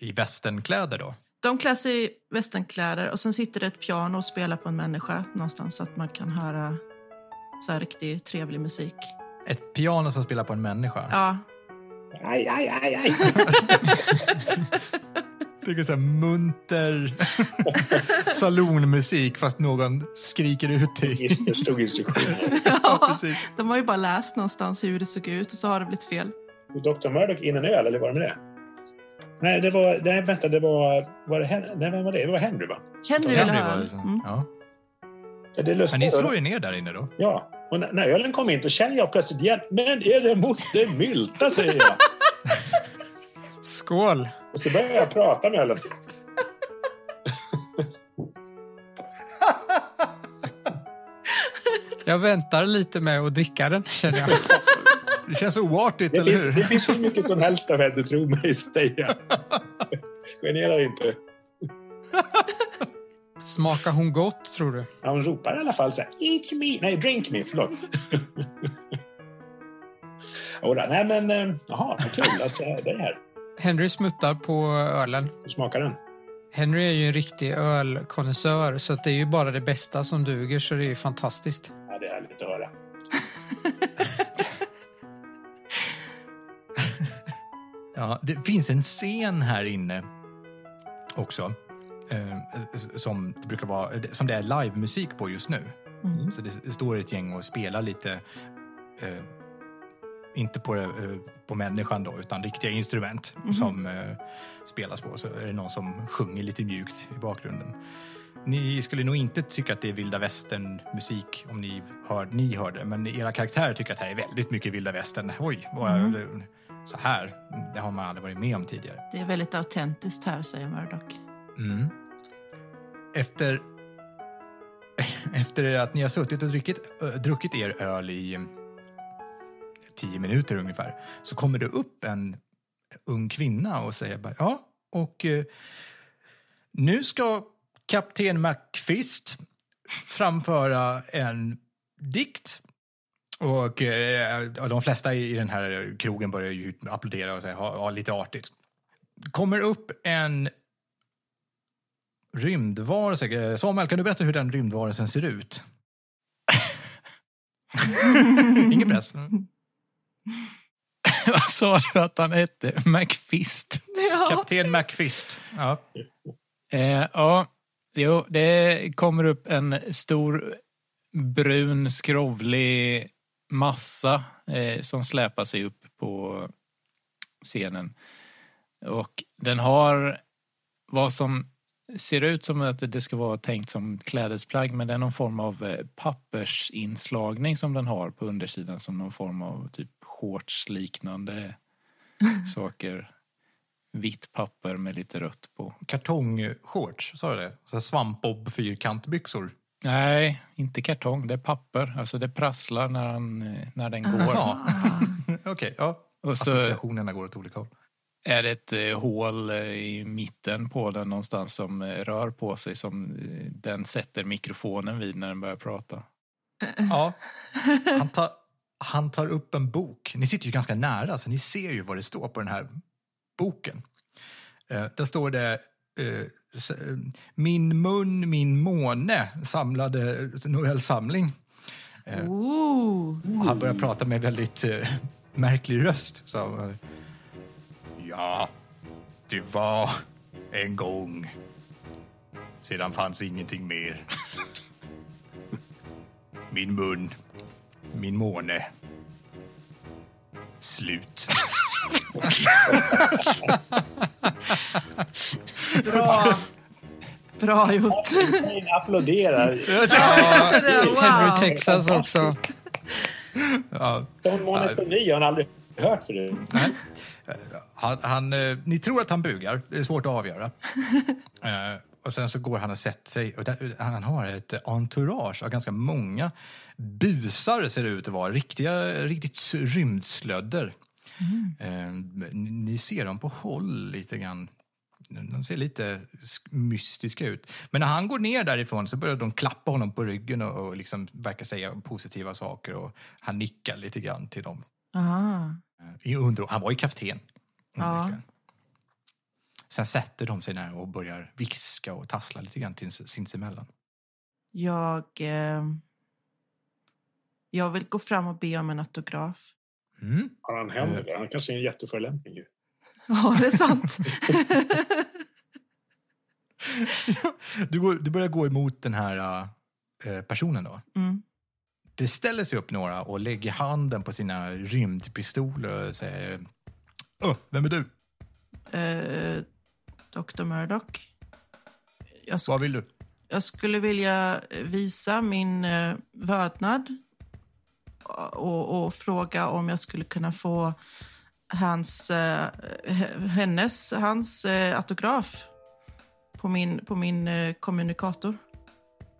i västernkläder då? De klär sig i västernkläder och sen sitter det ett piano och spelar på en människa någonstans så att man kan höra så här riktigt trevlig musik. Ett piano som spelar på en människa? Ja, Aj, aj, aj, aj. Det är så här munter salonmusik fast någon skriker ut det. Gister stod instruktioner. Ja, de har ju bara läst någonstans hur det såg ut och så har det blivit fel. Dr. Murdoch in en öl, eller var det med det? Nej, det var... Nej, vänta, det var... var det, Hen- nej, vem var det? Det var Henry, va? Henry ville Henry ha var det öl. som- Mm. Ja. Ja, det är lustigt. Ni slår ju ner där inne då? Ja, och när, när ölen kom in då känner jag plötsligt igen. Men är det moster Mylta, säger jag. Skål! Och så börjar jag prata med ölen. Jag väntar lite med att dricka den, känner jag. Det känns oartigt, Det eller finns, hur? det finns hur mycket som helst av henne, tro mig, säger jag. Genera inte. Smakar hon gott, tror du? Ja, hon ropar i alla fall så här, Eat me! Nej, drink me, förlåt. Jodå, nej men, eh, jaha, vad kul. Alltså, det är här. Henry smuttar på ölen. Hur smakar den? Henry är ju en riktig ölkonnässör så att det är ju bara det bästa som duger så det är ju fantastiskt. Ja, det finns en scen här inne också. Eh, som, det brukar vara, som det är livemusik på just nu. Så det står ett gäng och spelar lite, eh, inte på, eh, på människan då, utan riktiga instrument som eh, spelas på. Så är det någon som sjunger lite mjukt i bakgrunden. Ni skulle nog inte tycka att det är vilda västern-musik om ni hör, ni hör det, men era karaktärer tycker att det här är väldigt mycket vilda västern. Oj, vad, så här, det har man aldrig varit med om tidigare. Det är väldigt autentiskt här, säger Murdoch. Mm. Efter, efter att ni har suttit och druckit, ö, druckit er öl i mm, tio minuter ungefär så kommer det upp en ung kvinna och säger bara, ja, och eh, nu ska kapten McFist framföra en dikt. Och eh, de flesta i den här krogen börjar ju applådera och säga, ha, ha lite artigt. Kommer upp en rymdvarelse. Samuel, kan du berätta hur den rymdvarelsen ser ut? Ingen press. Vad sa du att han hette? McFist? Ja. Kapten McFist. Ja. Eh, ja, jo, det kommer upp en stor brun skrovlig massa eh, som släpar sig upp på scenen. Och den har vad som ser ut som att det ska vara tänkt som klädesplagg men det är någon form av eh, pappersinslagning som den har på undersidan som någon form av typ shorts-liknande saker. Vitt papper med lite rött på. Kartongshorts, sa du det? Så Svampbob fyrkantbyxor. Nej, inte kartong. Det är papper. Alltså det prasslar när, han, när den går. Ja. Okej, ja. Och så Associationerna går åt olika håll. är det ett eh, hål eh, i mitten på den någonstans som eh, rör på sig som den sätter mikrofonen vid när den börjar prata. Ja. Han tar, han tar upp en bok. Ni sitter ju ganska nära, så ni ser ju vad det står på den här boken. Eh, där står det eh, Min mun, min måne samlade novellsamling. Ooh. Och han börjar prata med väldigt eh, märklig röst. Så, eh, ja, det var en gång. Sedan fanns ingenting mer. Min mun, min måne. Slut. Bra. Bra gjort. Applåderar. Wow. Henry Texas också. Ja, monotoni har han aldrig hört förut. han, han, eh, ni tror att han bugar, det är svårt att avgöra. Eh, och sen så går han och sätter sig. Och där, han har ett entourage av ganska många busar ser det ut att vara. Riktiga, riktigt rymdslödder. Eh, ni- ni ser dem på håll lite grann. De ser lite sk- mystiska ut. Men när han går ner därifrån så börjar de klappa honom på ryggen och, och liksom verkar säga positiva saker. Och han nickar lite grann till dem. Aha. I under, han var ju kapten. Ja. Sen sätter de sig ner och börjar viska och tassla lite grann till sinsemellan. Jag, eh, jag vill gå fram och be om en autograf. Mm. Har han händer där? Han kanske är en jätteförolämpning ju. Ja, det är sant. Du, går, du börjar gå emot den här äh, personen då. Mm. Det ställer sig upp några och lägger handen på sina rymdpistoler och säger vem är du? Eh, Dr. Murdoch. Vad vill du? jag skulle vilja visa min eh, vördnad och, och fråga om jag skulle kunna få hans, eh, hennes, hans eh, autograf på min, på min eh, kommunikator.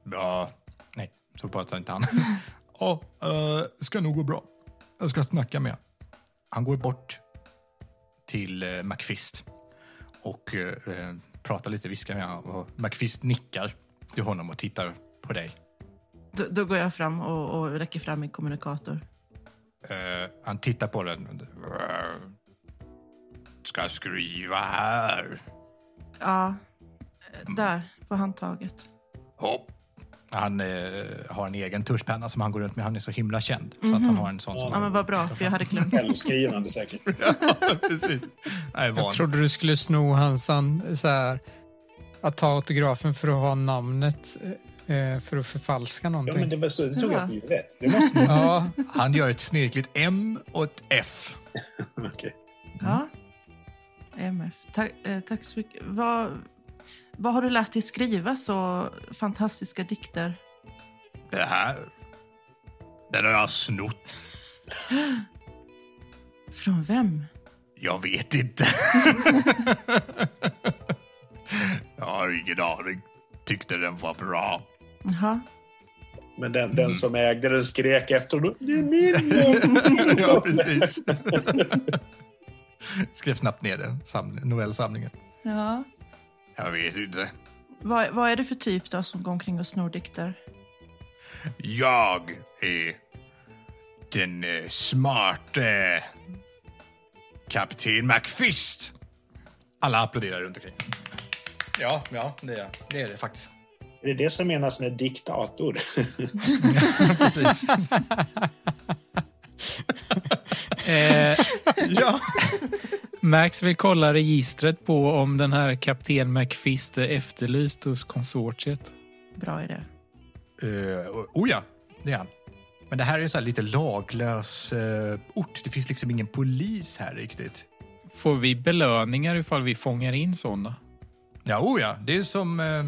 Ja, nej, så pratar inte han. Ja, uh, ska nog gå bra. Jag ska snacka med. Han går bort till McFist och pratar lite, viskar med honom. McFist nickar till honom och tittar på dig. Då, då går jag fram och, och räcker fram min kommunikator. Eh, han tittar på den. Ska skriva här. Ja, eh, där på handtaget. Hopp. Han eh, har en egen tuschpenna som han går runt med. Han är så himla känd. Så att han har en sån som Ja, men vad bra, för jag hade glömt. Självskrivande säkert. Precis. Nej, van. Jag trodde du skulle sno hans an- så här, att ta autografen för att ha namnet eh, för att förfalska Ja, någonting. men det, var så, det tog jag Ja. för givet. Det måste Ja, Han gör ett snirkligt M och ett F. Okej. Ja. MF. Tack, eh, tack så mycket. Vad, vad har du lärt dig skriva så fantastiska dikter? Det här, den har jag snott. Från vem? Jag vet inte. jag har ingen aning. Tyckte den var bra. Jaha. Men den, den som ägde den skrek efter honom. Det är min! ja, precis. Skrev snabbt ner den, samling, novellsamlingen. Ja. Jag vet inte. Vad, vad är det för typ då som går omkring och snor dikter? Jag är den eh, smarte kapten McFist. Alla applåderar runt omkring. Ja, ja det, är, det är det faktiskt. Är det det som menas med diktator? Precis. Eh, ja. Max vill kolla registret på om den här kapten McFist är efterlyst hos konsortiet. Bra idé. Uh, oh ja, det är han. Men det här är en så här lite laglös eh, ort. Det finns liksom ingen polis här riktigt. Får vi belöningar ifall vi fångar in sådana? Ja, oh ja. Det är som... Eh,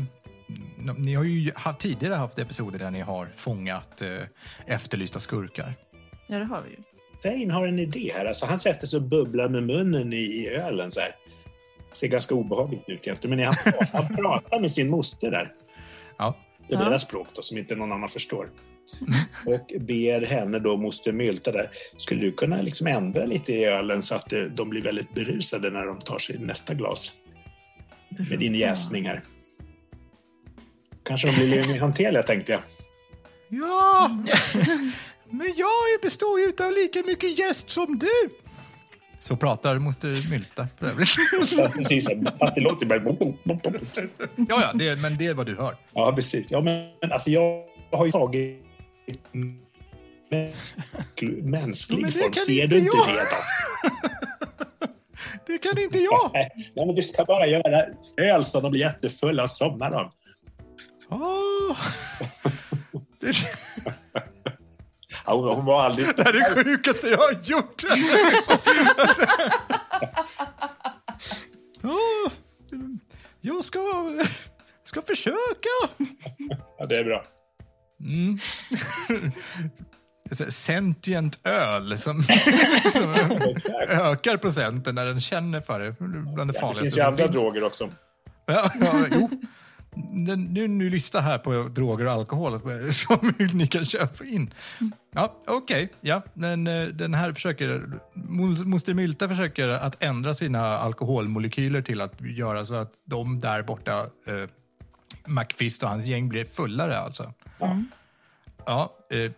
ni har ju ha, tidigare haft episoder där ni har fångat eh, efterlysta skurkar. Ja, det har vi ju. Dane har en idé här. Alltså, han sätter sig och bubblar med munnen i, i ölen. Så här. Ser ganska obehagligt ut egentligen. Men han, han pratar med sin moster där. Ja. Det är Ja. deras språk då, som inte någon annan förstår. Och ber henne då, moster Mylta där, skulle du kunna liksom ändra lite i ölen så att eh, de blir väldigt berusade när de tar sig nästa glas? Med din jäsning här. Kanske de blir mer hanterliga, tänkte jag. Ja, men jag består ju av lika mycket gäst som du. Så pratar moster Mylta för övrigt. Så, precis, fast det låter bara... ja, ja, det, men det är vad du hör. Ja, precis. Ja, men alltså jag har ju tagit mänsklig, mänsklig form. Ser inte du inte jag. det då? Det kan inte jag. Nej, men du ska bara göra öl så de blir jättefulla, somnar de. Ja, hon, hon var aldrig... det här är det sjukaste jag har gjort. Åh, jag ska, ska försöka. Ja, det är bra. Mm. Sentient öl som, som ökar procenten när den känner för det. Bland det Ja, det finns ju andra finns. droger också. Ja, ja, jo. Nu är en ny lista här på droger och alkohol som ni kan köpa in. Ja, okej. Ja, men eh, den här försöker... Mo- Moster Mylta försöker att ändra sina alkoholmolekyler till att göra så att de där borta, eh, McFist och hans gäng, blir fullare alltså. Ja. eh,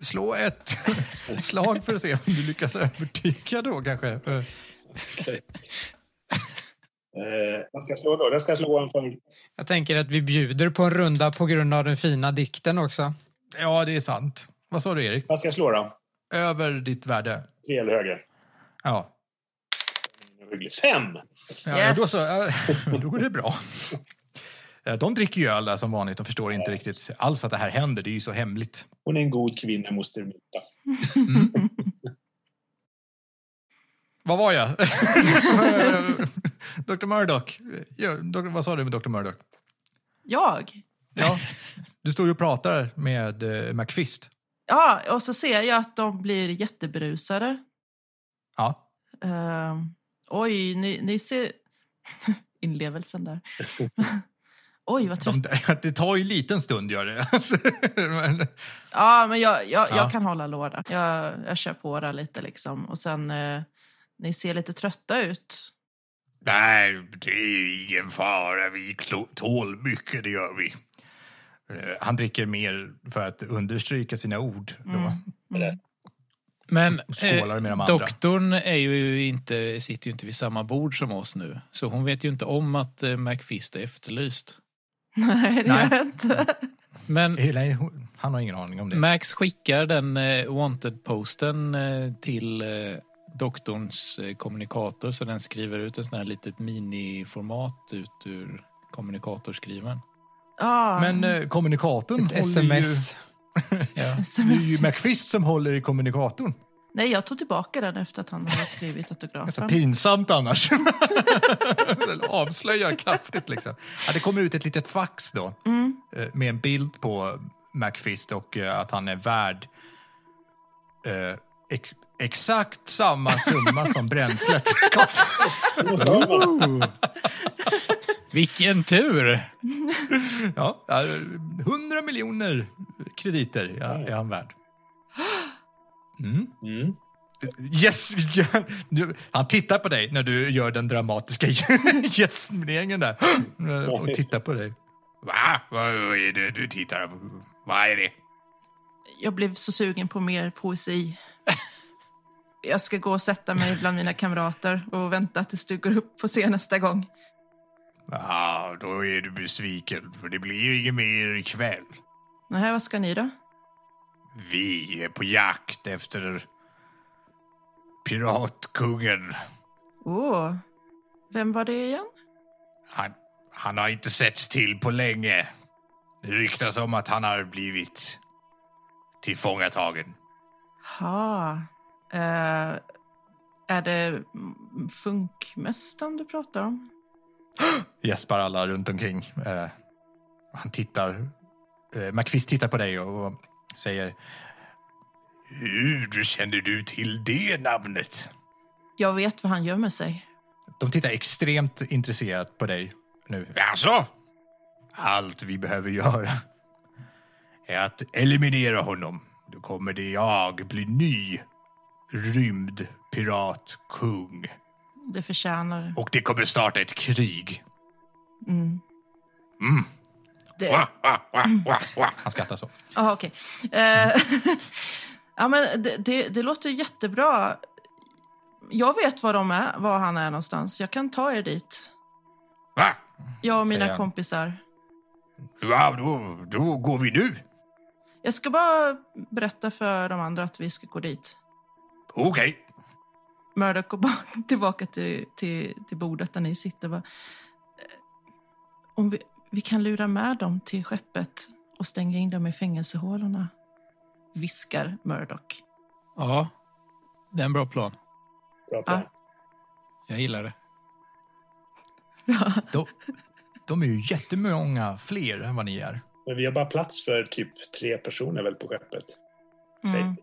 slå ett slag för att se om du lyckas övertyga då kanske. Okej. Eh, vad ska jag slå då? Jag ska slå en för... jag tänker att vi bjuder på en runda på grund av den fina dikten också. Ja, det är sant. Vad sa du, Erik? Vad ska jag slå då? Över ditt värde? Tre eller högre? Ja. Fem! Ja, Yes. då, så, då går det bra. Eh, De dricker ju öl där som vanligt. De förstår inte riktigt alls att det här händer. Det är ju så hemligt. Hon är en god kvinna, moster Mylta. Vad var jag? Dr. Murdoch. Ja, Dr. Vad sa du med Dr. Murdoch? Jag? Ja, du står ju och pratar med eh, McFist. Ja, och så ser jag att de blir jätteberusade. Ja. Ehm, oj, ni, ni ser... Inlevelsen där. oj, vad trött. De, det tar ju en liten stund, gör det. Alltså, Men, Ja, men jag, jag, Ja. jag kan hålla låda. Jag, jag kör på där lite liksom. Och sen, eh, ni ser lite trötta ut. Nej, det är ingen fara. Vi tål mycket, det gör vi. Eh, Han dricker mer för att understryka sina ord. Då. Men skålar med de eh, doktorn är ju inte, sitter ju inte vid samma bord som oss nu. Så hon vet ju inte om att eh, McFist är efterlyst. Nej, det gör jag inte. Men Eh, Nej, han har ingen aning om det. Max skickar den eh, wanted-posten eh, till eh, doktorns eh, kommunikator så den skriver ut en sån här litet miniformat ut ur kommunikatorskrivaren. Ja, Men eh, kommunikatorn Ett håller sms. Ja. ju... Det är ju sms. McFist som håller i kommunikatorn. Nej, jag tog tillbaka den efter att han hade skrivit autografen. pinsamt annars. Avslöjar kraftigt liksom. Ja, det kommer ut ett litet fax då. eh, Med en bild på McFist och eh, att han är värd eh, exakt samma summa som bränslet kostar. Vilken tur! Ja, ja, 100 miljoner krediter är han värd. Mm. Mm. Yes! Han tittar på dig när du gör den dramatiska gästmineringen där. Och tittar på dig. Va? Vad är det du tittar på? Vad är det? Jag blev så sugen på mer poesi. Jag ska gå och sätta mig bland mina kamrater och vänta tills du går upp på scen nästa gång. Ja, då är du besviken, för det blir inget mer ikväll. Nej, vad ska ni då? Vi är på jakt efter piratkungen. Åh, vem var det igen? Han, han har inte setts till på länge. Det ryktas om att han har blivit tillfångatagen. Ha. Eh, är det funkmästaren du pratar om? Gäspar alla runt omkring. Eh, han tittar. Eh, McQuist tittar på dig och, och säger... Hur känner du till det namnet? Jag vet var han gömmer sig. De tittar extremt intresserat på dig nu. Alltså? Allt vi behöver göra är att eliminera honom. Då kommer det jag bli ny rymdpiratkung. Det förtjänar... Och det kommer starta ett krig. Det... Wah, wah, wah, wah, wah. Han skrattar så. Jaha, okej. Eh, ja, men det, det, det låter jättebra. Jag vet var, de är, var han är någonstans. Jag kan ta er dit. Va? Jag och mina Säger kompisar. Ja, då, då går vi nu. Jag ska bara berätta för de andra att vi ska gå dit. Okej. Murdoch går tillbaka till, till, till bordet där ni sitter. Eh, om vi, vi kan lura med dem till skeppet och stänga in dem i fängelsehålorna, viskar Murdoch. Ja, det är en bra plan. Bra plan. Jag gillar det. De, de är ju jättemånga fler än vad ni är. Men vi har bara plats för typ tre personer väl på skeppet. Mm.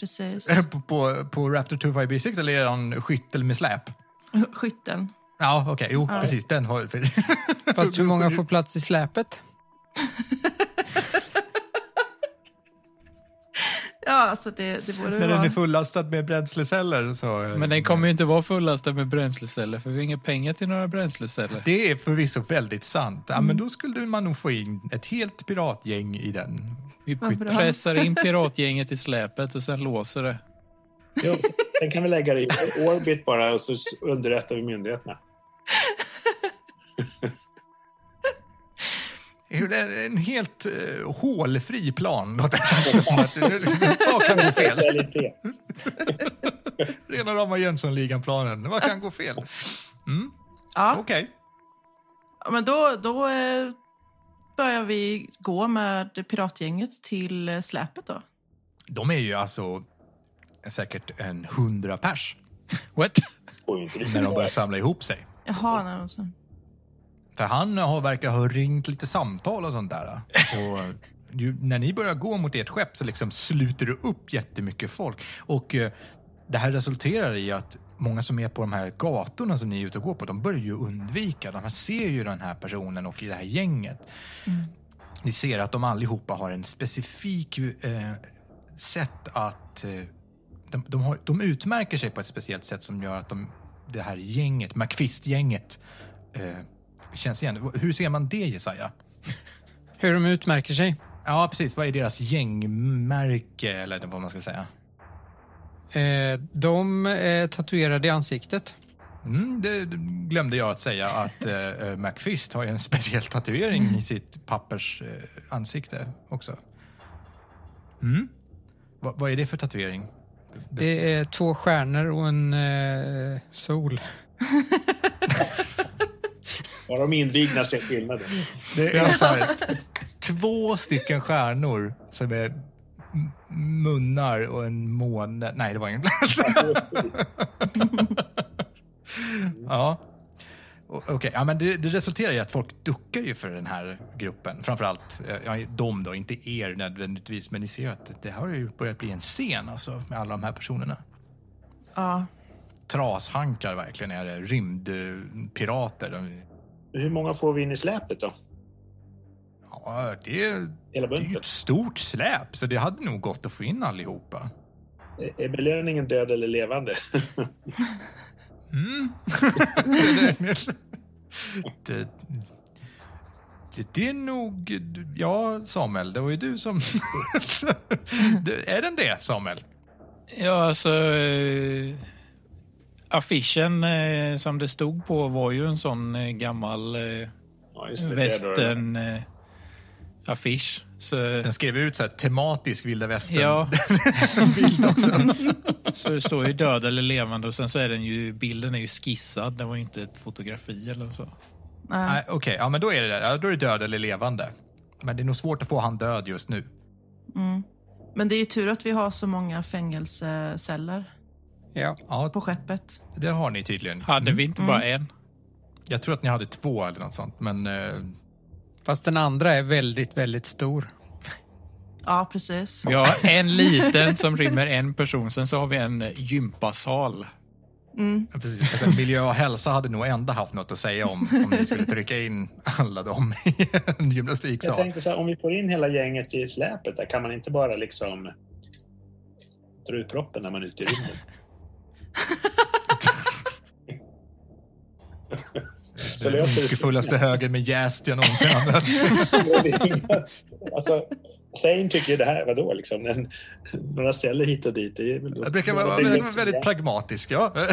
Precis. på, på, på Raptor 25B6 eller är han skyttel med släp? Skytteln. Ja, okej. Jo, Ja. precis. Den har... Fast hur många får plats i släpet? Alltså det, det borde När den är fullastad med bränsleceller så... Men den kommer ju inte vara fullastad med bränsleceller för vi har inga pengar till några bränsleceller. Det är förvisso väldigt sant. Ja, men då skulle man nog få in ett helt piratgäng i den. Vi pressar in piratgänget i släpet och sen låser det. Jo, sen kan vi lägga det i orbit bara och så underrättar vi myndigheterna. En helt uh, hålfri plan. låter det Vad kan gå fel? Rena rama Jönssonligan-planen. Vad kan gå fel? Ja, Okej. Ja, men då, då eh, börjar vi gå med piratgänget till eh, släpet då. De är ju alltså säkert en hundra pers What? När de börjar samla ihop sig. Jaha, nej, och så. För han har, verkar ha ringt lite samtal och sånt där. Och ju, när ni börjar gå mot ert skepp så liksom sluter det upp jättemycket folk. Och eh, det här resulterar i att många som är på de här gatorna som ni är ute och går på, de börjar ju undvika. De ser ju den här personen och i det här gänget. Ni ser att de allihopa har en specifik eh, sätt att... Eh, de, de, har, de utmärker sig på ett speciellt sätt som gör att de det här gänget, McFist-gänget, eh, känns igen. Hur ser man det, Jesaja? Hur de utmärker sig? Ja, precis. Vad är deras gängmärke, eller vad man ska säga? Eh, de är tatuerade i ansiktet. Mm, det glömde jag att säga att eh, McFist har ju en speciell tatuering i sitt pappers eh, ansikte också. Mm. Va, vad är det för tatuering? Det är två stjärnor och en eh, sol. Bara de invigna ser skillnaden. Det är så här, två stycken stjärnor som är munnar och en måne. Nej, det var ingen. ja. O- Okej, ja, men det, det resulterar i att folk duckar ju för den här gruppen. Framförallt eh, ja, de då, inte er nödvändigtvis, men ni ser ju att det har ju börjat bli en scen alltså, med alla de här personerna. Ja. Trashankar verkligen är det, rymdpirater. De, Hur många får vi in i släpet då? ja, det, är- det är ju ett stort släp, så det hade nog gått att få in allihopa. Är- belöningen död eller levande? Mm. det, det, det är nog... Ja, Samuel, det var ju du som... Är den det, Samuel? Ja, alltså... Affischen eh, som det stod på var ju en sån eh, gammal eh, Ja, just det. det är då- västern eh, affisch. Så, Den skrev ut så här tematisk vilda västern. ja, bild också. så det står ju död eller levande och sen så är den ju, bilden är ju skissad. Det var ju inte ett fotografi eller så. Nej. Nej, Okej, ja, men då är, det, ja, då är det död eller levande. Men det är nog svårt att få han död just nu. Men det är ju tur att vi har så många fängelseceller Ja. Ja, på skeppet. det har ni tydligen. Hade vi inte bara en? Jag tror att ni hade två eller något sånt, men... Eh, Fast den andra är väldigt, väldigt stor. Ja, precis. Vi har en liten som rymmer en person. Sen så har vi en gympasal. Precis. Alltså, miljö och hälsa hade nog ändå haft något att säga om om ni skulle trycka in alla dem i en Jag gymnastiksal. tänkte så här, om vi får in hela gänget i släpet, där kan man inte bara liksom dra ut proppen när man är ute i rymden? Så det ondskefullaste höger med jäst jag någonsin har mött. alltså, Thane tycker ju det här, vadå liksom? En, några celler hit och dit. Det är väl Jag brukar vara det väldigt, väldigt pragmatisk, ja.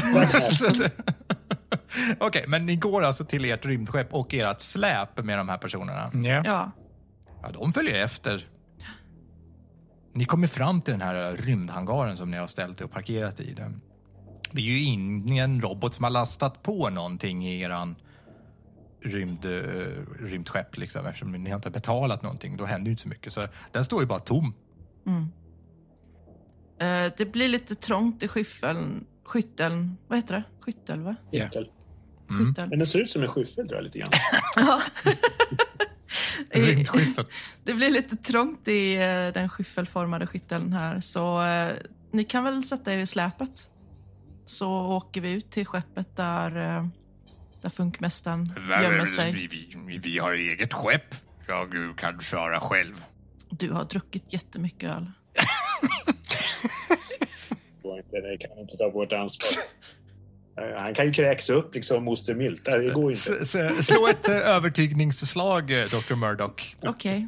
Okej, men ni går alltså till ert rymdskepp och ert släp med de här personerna. Ja. Ja. Ja, de följer efter. Ni kommer fram till den här rymdhangaren som ni har ställt och parkerat i. Den. Det är ju ingen robot som har lastat på någonting i eran rymd, eh, rymdskepp liksom, eftersom ni har inte betalat någonting. Då händer ju inte så mycket. Så den står ju bara tom. Eh, det blir lite trångt i skyffeln. Skytteln. Vad heter det? Skyttel, va? Ja. Skyttel. Men den ser ut som en skyffel tror jag lite grann. Rymdskeppet. Det blir lite trångt i eh, den skyffelformade skytteln här. Så eh, ni kan väl sätta er i släpet. Så åker vi ut till skeppet där, eh, där funkmästaren gömmer sig. Vi, vi, vi har eget skepp. Jag kan köra själv. Du har druckit jättemycket öl. Det det kan inte ta vårt ansvar. Eh, Han kan ju kräks upp liksom moster Mylta. Det går inte. S- Slå ett eh, övertygningsslag, Dr. Murdoch. Okej.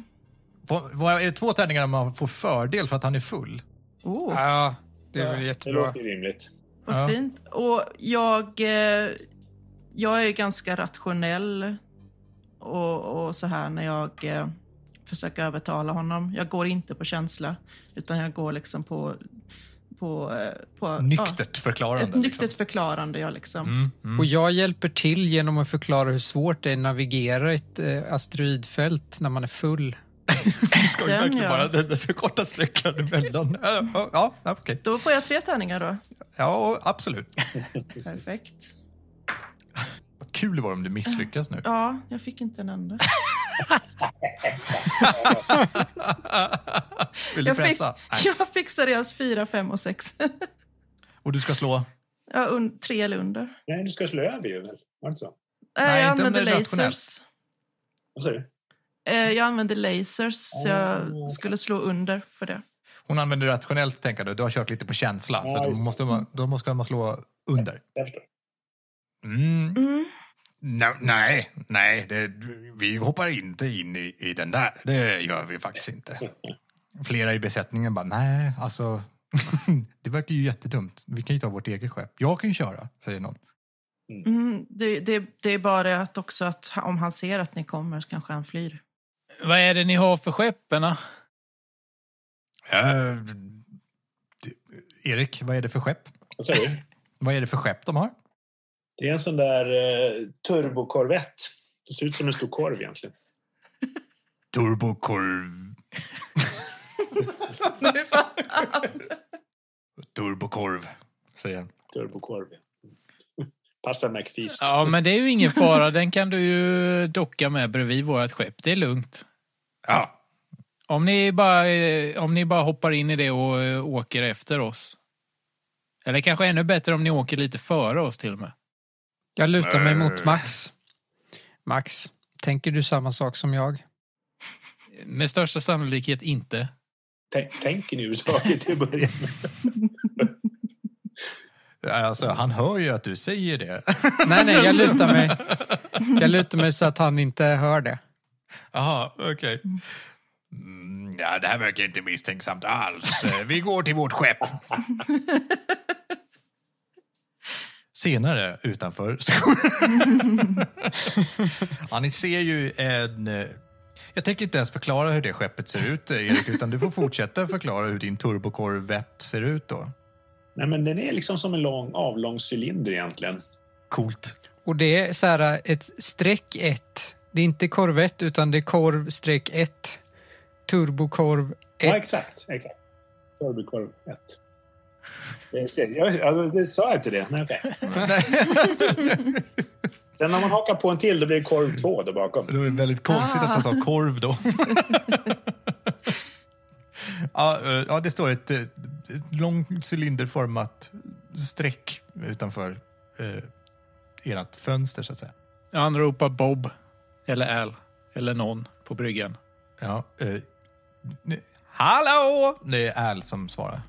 Vad- Är det två tärningar man får fördel för att han är full? Oh, Ja, det är väl Det jättebra. låter ju rimligt. Vad Ja. fint. Och jag, eh, jag är ganska rationell och, och så här när jag eh, försöker övertala honom. Jag går inte på känsla, utan jag går liksom på... på, eh, på Nyktert Ja, förklarande. ett nyktert liksom. förklarande, jag liksom. Och jag hjälper till genom att förklara hur svårt det är att navigera ett eh, asteroidfält när man är full. Det ska ju Den, verkligen ja. vara den, den så korta sträckan emellan. Ja, ja, ja, okej. Då får jag tre tärningar då. Ja, absolut. Perfekt. Vad kul det var om du misslyckas nu. Ja, jag fick inte en enda. Vill du Jag fick, pressa? Nej. jag fick seriöst fyra, fem och sex. Och du ska slå? Ja, un, tre eller under. Nej, du ska slå över ju väl? Var det inte så? Nej, Nej, jag inte om använde det är rationellt. lasers. Vad säger du? Eh, Jag använde lasers, så jag skulle slå under för det. Hon använder rationellt tänkande. Du har kört lite på känsla. Ja, så då måste, man, då måste man slå under. Förstår. Mm. No, nej, nej, det, vi hoppar inte in i, i den där. Det gör vi faktiskt inte. Flera i besättningen bara, nej, alltså, det verkar ju jättedumt. Vi kan ju ta vårt eget skepp. Jag kan ju köra, säger någon. Mm, det, det, det är bara att också att om han ser att ni kommer så kanske han flyr. Vad är det ni har för skepperna? Eh, det- Erik, vad är det för skepp? Vad säger du? Vad är det för skepp de har? Det är en sån där eh, turbokorvett. Det ser ut som en stor korv egentligen. Turbokorv. Turbokorv, säger han. Turbokorv. Passar McFeast. Ja, men det är ju ingen fara. Den kan du ju docka med bredvid vårt skepp. Det är lugnt. Ja, Om ni bara, eh, om ni bara hoppar in i det och eh, åker efter oss. Eller kanske ännu bättre om ni åker lite före oss till och med. Jag lutar mig mot Max. Max, tänker du samma sak som jag? Med största sannolikhet inte. Tänk, tänker ni överhuvudtaget till att börja med? alltså, han hör ju att du säger det. Nej, nej, jag lutar mig. Jag lutar mig så att han inte hör det. Jaha, okej. Mm, ja, det här verkar inte misstänksamt alls. Vi går till vårt skepp. Senare, utanför ja, ni ser ju en... eh, Jag tänker inte ens förklara hur det skeppet ser ut, Erik, utan du får fortsätta förklara hur din turbokorvett ser ut då. Nej, men den är liksom som en lång, avlång cylinder egentligen. Coolt. Och det är så här ett streck 1. Det är inte korvett utan det är korv streck 1. Turbokorv 1. Ja, exakt. exakt. Turbokorv 1. Det, ser- jag, jag, det sa jag inte det? Nej, okej. Sen när man hakar på en till, då blir det korv 2 där bakom. Det var väldigt konstigt att han sa korv då. ja, eh, ja, det står ett, eh, ett långt cylinderformat streck utanför eh, ert fönster så att säga. Han ropar Bob. Eller Al. Eller någon på bryggan. Ja, eh, Hallå! Det är Al som svarar.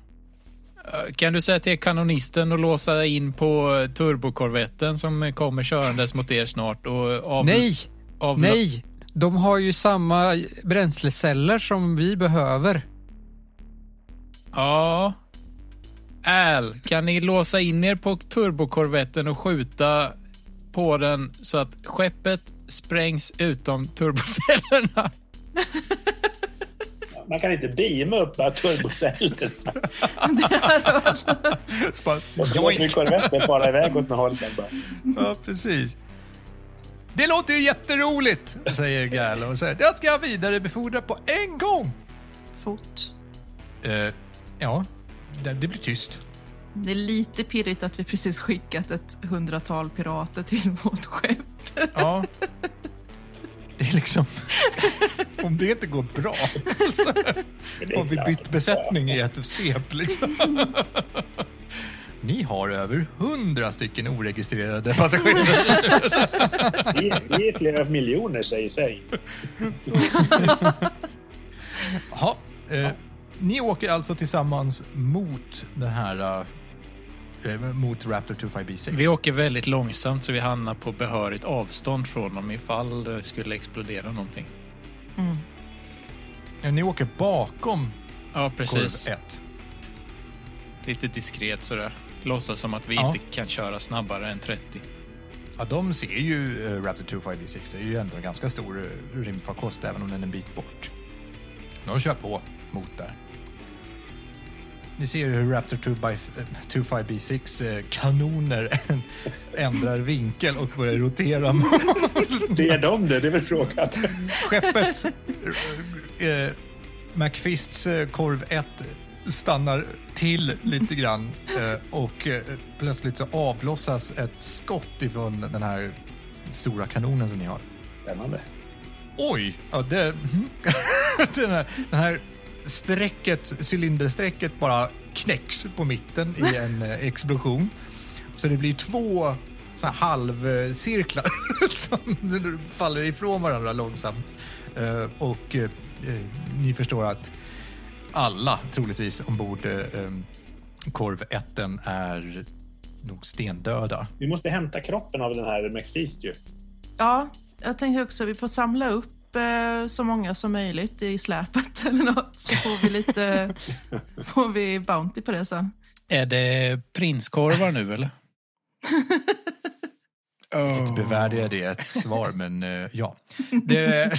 Eh, Kan du säga till kanonisten att låsa in på eh, turbokorvetten som kommer körandes mot er snart och av, Nej, av, nej. De har ju samma bränsleceller som vi behöver. Ja. Al, kan ni låsa in er på turbokorvetten och skjuta på den så att skeppet sprängs utom turbocellerna? Man kan inte beama upp bara turboceller. Och så vi korvetten fara iväg åt något håll sen bara. Ja, precis. Det låter ju jätteroligt, säger Gal och säger det ska jag vidarebefordra på en gång. Fot. Eh, ja, det, det blir tyst. Det är lite pirrigt att vi precis skickat ett hundratal pirater till vårt skepp. Ja. Det är liksom... Om det inte går bra så Men det är har vi bytt besättning i ett svep. Liksom. Ni har över hundra stycken oregistrerade passagerare. Vi, vi är flera miljoner, säger sig. Jaha, eh, ni åker alltså tillsammans mot den här... Eh, mot Raptor 25B6. Vi åker väldigt långsamt så vi hamnar på behörigt avstånd från dem ifall det skulle explodera någonting. Ja, ni åker bakom Ja, precis. korv 1. Lite diskret sådär. Låtsas som att vi Ja. inte kan köra snabbare än 30. Ja, de ser ju eh, Raptor 25B6. Det är ju ändå en ganska stor eh, rymdfarkost även om den är en bit bort. De kör på mot där. Ni ser hur Raptor 25B6 eh, kanoner ändrar vinkel och börjar rotera Det är de det, det är väl frågan. skeppet. Eh, McFists eh, korv 1 stannar till lite grann eh, och plötsligt så avlossas ett skott ifrån den här stora kanonen som ni har. Spännande. Oj! Ja, det, den, här, den här strecket, cylinderstrecket bara knäcks på mitten i en eh, explosion. Så det blir två så här halvcirklar som faller ifrån varandra långsamt. Eh, och eh, ni förstår att alla troligtvis ombord korv 1 är nog stendöda. Vi måste hämta kroppen av den här McFeast ju. Ja, jag tänker också vi får samla upp eh, så många som möjligt i släpet eller något så får vi lite får vi Bounty på det sen. Är det prinskorvar nu eller? Inte bevärdigar det ett svar, men eh, ja. Det,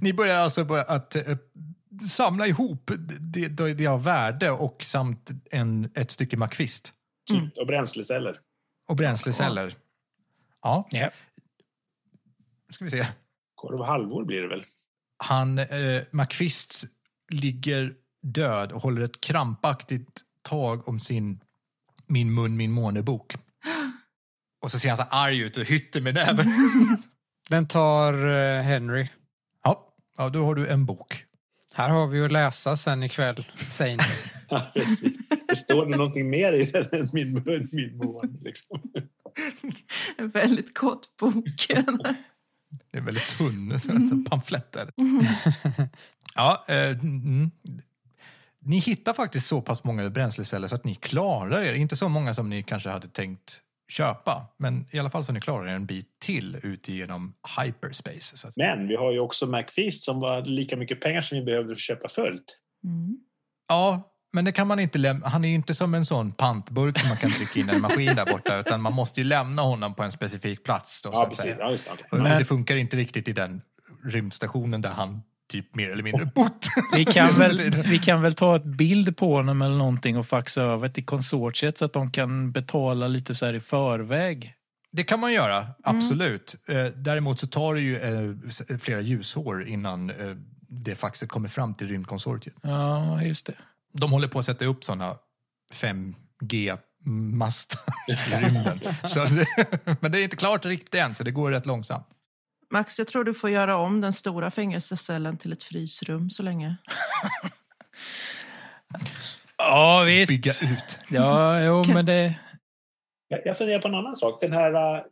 ni börjar alltså börja att eh, samla ihop det, det, det av värde och samt en, ett stycke makvist Typ, Och bränsleceller. och bränsleceller. Ja, Ja. ska vi se. Korv och halvor blir det väl? Han, eh, Makvist ligger död och håller ett krampaktigt tag om sin Min mun, min månebok. Och så ser han så arg ut och hytter med näven. Den tar eh, Henry. Ja, ja, då har du en bok. Här har vi att läsa sen ikväll, säger ni. Ja, precis. Det står det någonting mer i den än min mun, min mån. Liksom. En väldigt kort bok. Det är väldigt tunn pamfletter. Ja, eh, mm. Ni hittar faktiskt så pass många bränsleceller så att ni klarar er. Inte så många som ni kanske hade tänkt köpa, men i alla fall så ni klarar er en bit till ut genom hyperspace. Så att, Men vi har ju också McFeast som var lika mycket pengar som vi behövde för att köpa fullt. Mm. ja, men det kan man inte lämna. Han är ju inte som en sån pantburk som man kan trycka in i en maskin där borta, utan man måste ju lämna honom på en specifik plats. Då, så Ja, att precis. säga. Ja, just. Och Men- Det funkar inte riktigt i den rymdstationen där han typ mer eller mindre bott. Vi kan, väl, vi kan väl ta ett bild på honom eller någonting och faxa över till konsortiet så att de kan betala lite så här i förväg. Det kan man göra, absolut. Eh, däremot så tar det ju eh, flera ljusår innan eh, det faxet kommer fram till rymdkonsortiet. Ja, just det. De håller på att sätta upp såna 5G-mastar i rymden. så det, men det är inte klart riktigt än, så det går rätt långsamt. Max, jag tror du får göra om den stora fängelsecellen till ett frysrum så länge. Ja, Bygga visst. ut. Ja, jo, men det... Jag, jag funderar på en annan sak. Den här uh,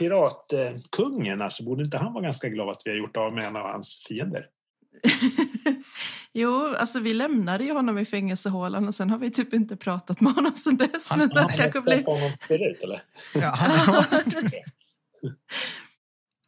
piratkungen, alltså, borde inte han vara ganska glad att vi har gjort av med en av hans fiender? Jo, alltså vi lämnade ju honom i fängelsehålan och sen har vi typ inte pratat med honom sen dess. Han- men han det kanske blir... på honom förut, eller? Ja, han,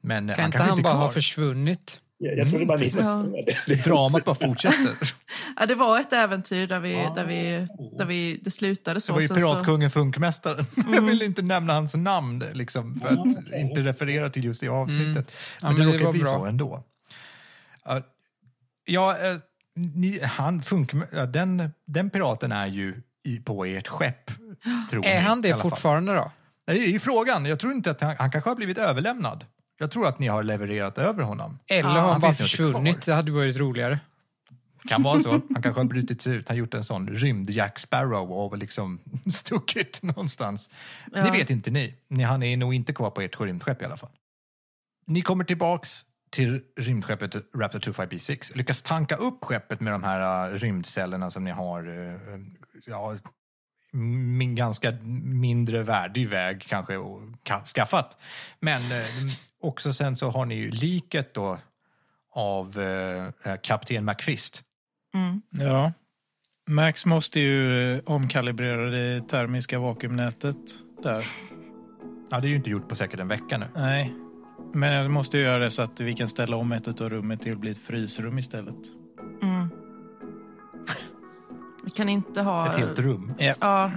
men eh, Kan han inte han inte bara ha försvunnit? Jag, jag trodde bara ni precis. förstod det. Dramat bara fortsätter. Ja, det var ett äventyr där vi, Ah. där vi, där vi, det slutade Det så. var ju piratkungen Funkmästaren. Jag vill inte nämna hans namn liksom, för att okej. inte referera till just det avsnittet. Ja, men, men det det råkar var bli bra. så ändå. Ja, eh, ni, han funk, ja, den, den piraten är ju i, på ert skepp. Tror Är ni, han det fall. fortfarande då? Det är ju frågan. Jag tror inte att han, han kanske har blivit överlämnad. Jag tror att ni har levererat över honom. Eller har han han bara försvunnit? Det hade varit roligare. Kan vara så. Han kanske har brutit sig ut. Han har gjort en sån rymd Jack Sparrow och liksom stuckit någonstans. Det Ja. vet inte ni. ni. Han är nog inte kvar på ert rymdskepp i alla fall. Ni kommer tillbaks till rymdskeppet Raptor 25B6. Lyckas tanka upp skeppet med de här uh, rymdcellerna som ni har uh, ja, min ganska mindre värdig väg kanske och ka- skaffat. Men eh, också sen så har ni ju liket då av kapten McFist. Mm. Ja. Max måste ju omkalibrera det termiska vakuumnätet där. Ja, det är ju inte gjort på säkert en vecka nu. Nej. Men jag måste ju göra det så att vi kan ställa om ett av rummet till att bli ett frysrum istället. Mm. Vi kan inte ha... Ett helt rum. Ja.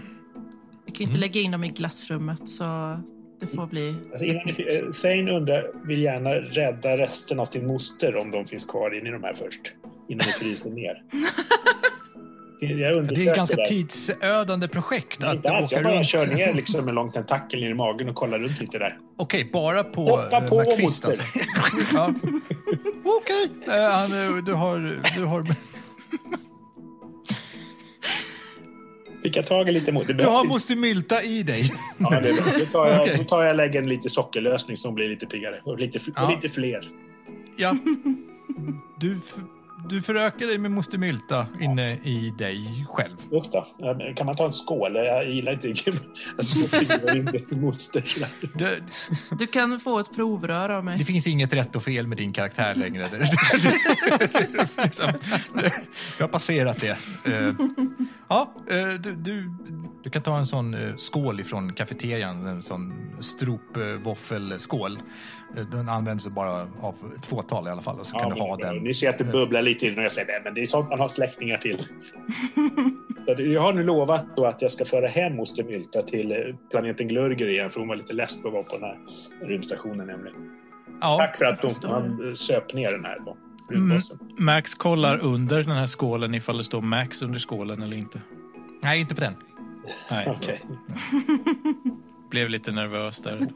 Vi kan inte Mm. lägga in dem i glassrummet så det får bli... Alltså innan eh, Thane undrar, vill gärna rädda resten av sin moster om de finns kvar inne i de här först. Innan ni fryser ner. Jag Ja, det är ett ganska där. tidsödande projekt att åka Jag bara kör ner liksom en lång tentakel ner i magen och kollar runt lite där. Okej, bara på Hoppa eh, på, McFist moster. alltså. ja. Okej, eh, han, eh, du har... Du har, Fick jag tag i lite mot? Det du har måste mylta i dig. Ja, det är bra. Då tar jag, Okej. då tar jag och lägger en lite sockerlösning som blir lite piggare. Och lite, Ja. och lite fler. Ja. Du, du förökar dig med moster Mylta inne i dig själv. Usch då. Ja, Kan man ta en skål? Jag gillar inte riktigt alltså, moster. Det, Du kan få ett provrör av mig. det finns inget rätt och fel med din karaktär längre. Liksom, jag har passerat det. Eh, Ja, eh, du, du, du kan ta en sån eh, skål ifrån kafeterian, en sån stropvåffelskål. Den används bara av ett fåtal i alla fall och så kan Ja, du ha den. Ni ser att det bubblar lite till när jag säger det, men det är sånt man har släktingar till. Jag har nu lovat då att jag ska föra hem moster Mylta till eh, planeten Glurger igen, för hon var lite less på att vara på den här rymdstationen nämligen. Ja, Tack för att hon, man söp ner den här då. rymdbossen. Max kollar under den här skålen ifall det står Max under skålen eller inte. nej, inte på den. Nej, Okej. blev lite nervös där.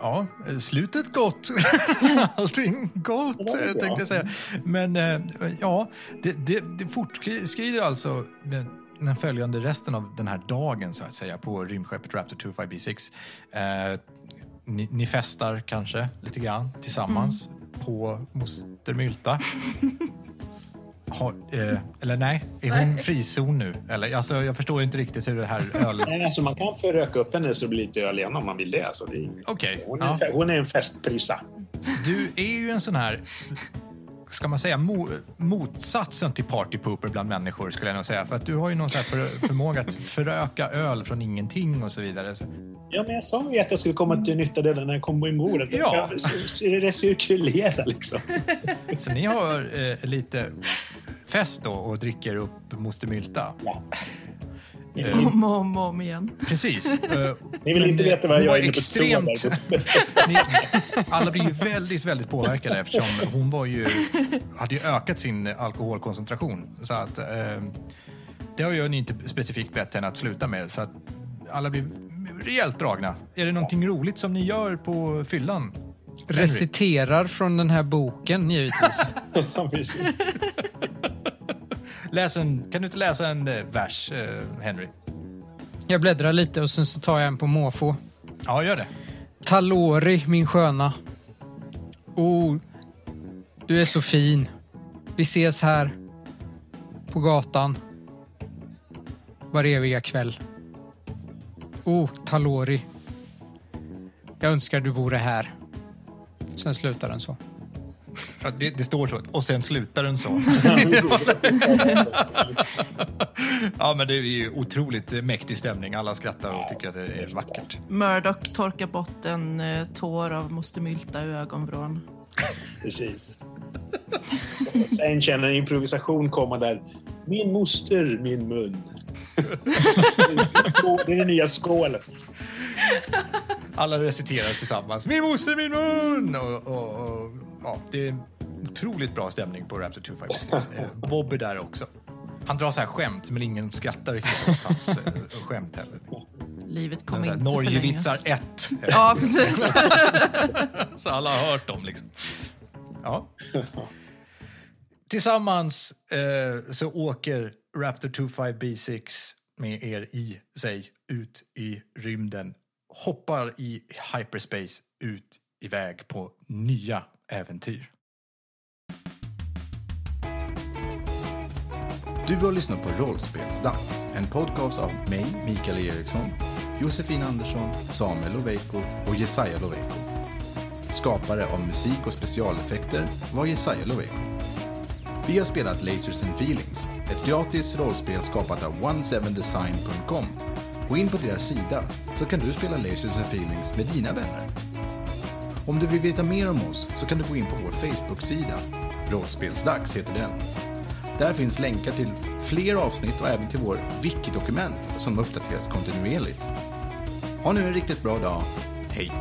Ja, slutet gott. Allting gott, Det bra. tänkte jag säga. Men eh, ja, det, det, det fortskrider alltså den, den följande resten av den här dagen så att säga på rymdskeppet Raptor 25B6. Eh, ni, ni festar kanske lite grann tillsammans på Moster Mylta. Har, eh, eller nej, är hon frizon nu? Eller, alltså, jag förstår inte riktigt hur det här öl... Nej, alltså man kan föröka upp henne så det blir lite öl igen om man vill det. Alltså, det är, Okej. hon, är ja. hon är en festprissa. Du är ju en sån här, ska man säga, mo, motsatsen till partypooper bland människor skulle jag nog säga. För att du har ju någon här för, förmåga att föröka öl från ingenting och så vidare. Så, Ja, men jag sa ju att jag skulle komma till nytta det när jag kom på bordet. Ja. Recirkulera liksom. så ni har eh, lite fest då och dricker upp Moster Mylta. Ja. Eh, Om och om om igen. precis. Eh, Ni vill men, inte eh, veta vad jag är inne på extremt... alla blir ju väldigt, väldigt påverkade eftersom hon var ju, hade ju ökat sin alkoholkoncentration. Så att, eh, det har ju inte specifikt bett henne att sluta med. Så att alla blir rejält dragna. Är det någonting roligt som ni gör på fyllan? Reciterar från den här boken, givetvis. Läs en, kan du inte läsa en eh, vers, eh, Henry? Jag bläddrar lite och sen så tar jag en på måfå. Ja, gör det. Talori, min sköna. Oh, du är så fin. Vi ses här. På gatan. Var eviga kväll. Oh, Talori. Jag önskar du vore här. Sen slutar den så. Ja, det, det står så. Och sen slutar den så. ja, men det är ju otroligt mäktig stämning. Alla skrattar och tycker att det är vackert. Murdoch torkar bort en eh, tår av moster Mylta i ögonvrån. precis. En känner en improvisation komma där. Min moster, min mun. Det är den nya skålen. Alla reciterar tillsammans. Min moster, min mun! Och, och, och, ja, det är otroligt bra stämning på Raptor 256. Eh, Bob är där också. Han drar så här skämt, men ingen skrattar riktigt åt hans eh, skämt heller. Livet kommer inte Norgevitsar förlängas. 1. Ja, precis. Så alla har hört dem liksom. Ja. Tillsammans eh, så åker Raptor 25B6 med er i sig ut i rymden. Hoppar i hyperspace ut iväg på nya äventyr. Du har lyssnat på Rollspelsdags, en podcast av mig, Mikael Eriksson, Josefin Andersson, Samuel Loveiko och Jesaja Loveiko. Skapare av musik och specialeffekter var Jesaja Loveiko. Vi har spelat Lasers and Feelings, ett gratis rollspel skapat av 17design.com. Gå in på deras sida så kan du spela Lasers and Feelings med dina vänner. Om du vill veta mer om oss så kan du gå in på vår Facebook-sida. Rollspelsdags heter den. Där finns länkar till fler avsnitt och även till vår wiki-dokument som uppdateras kontinuerligt. Ha nu en riktigt bra dag. Hej!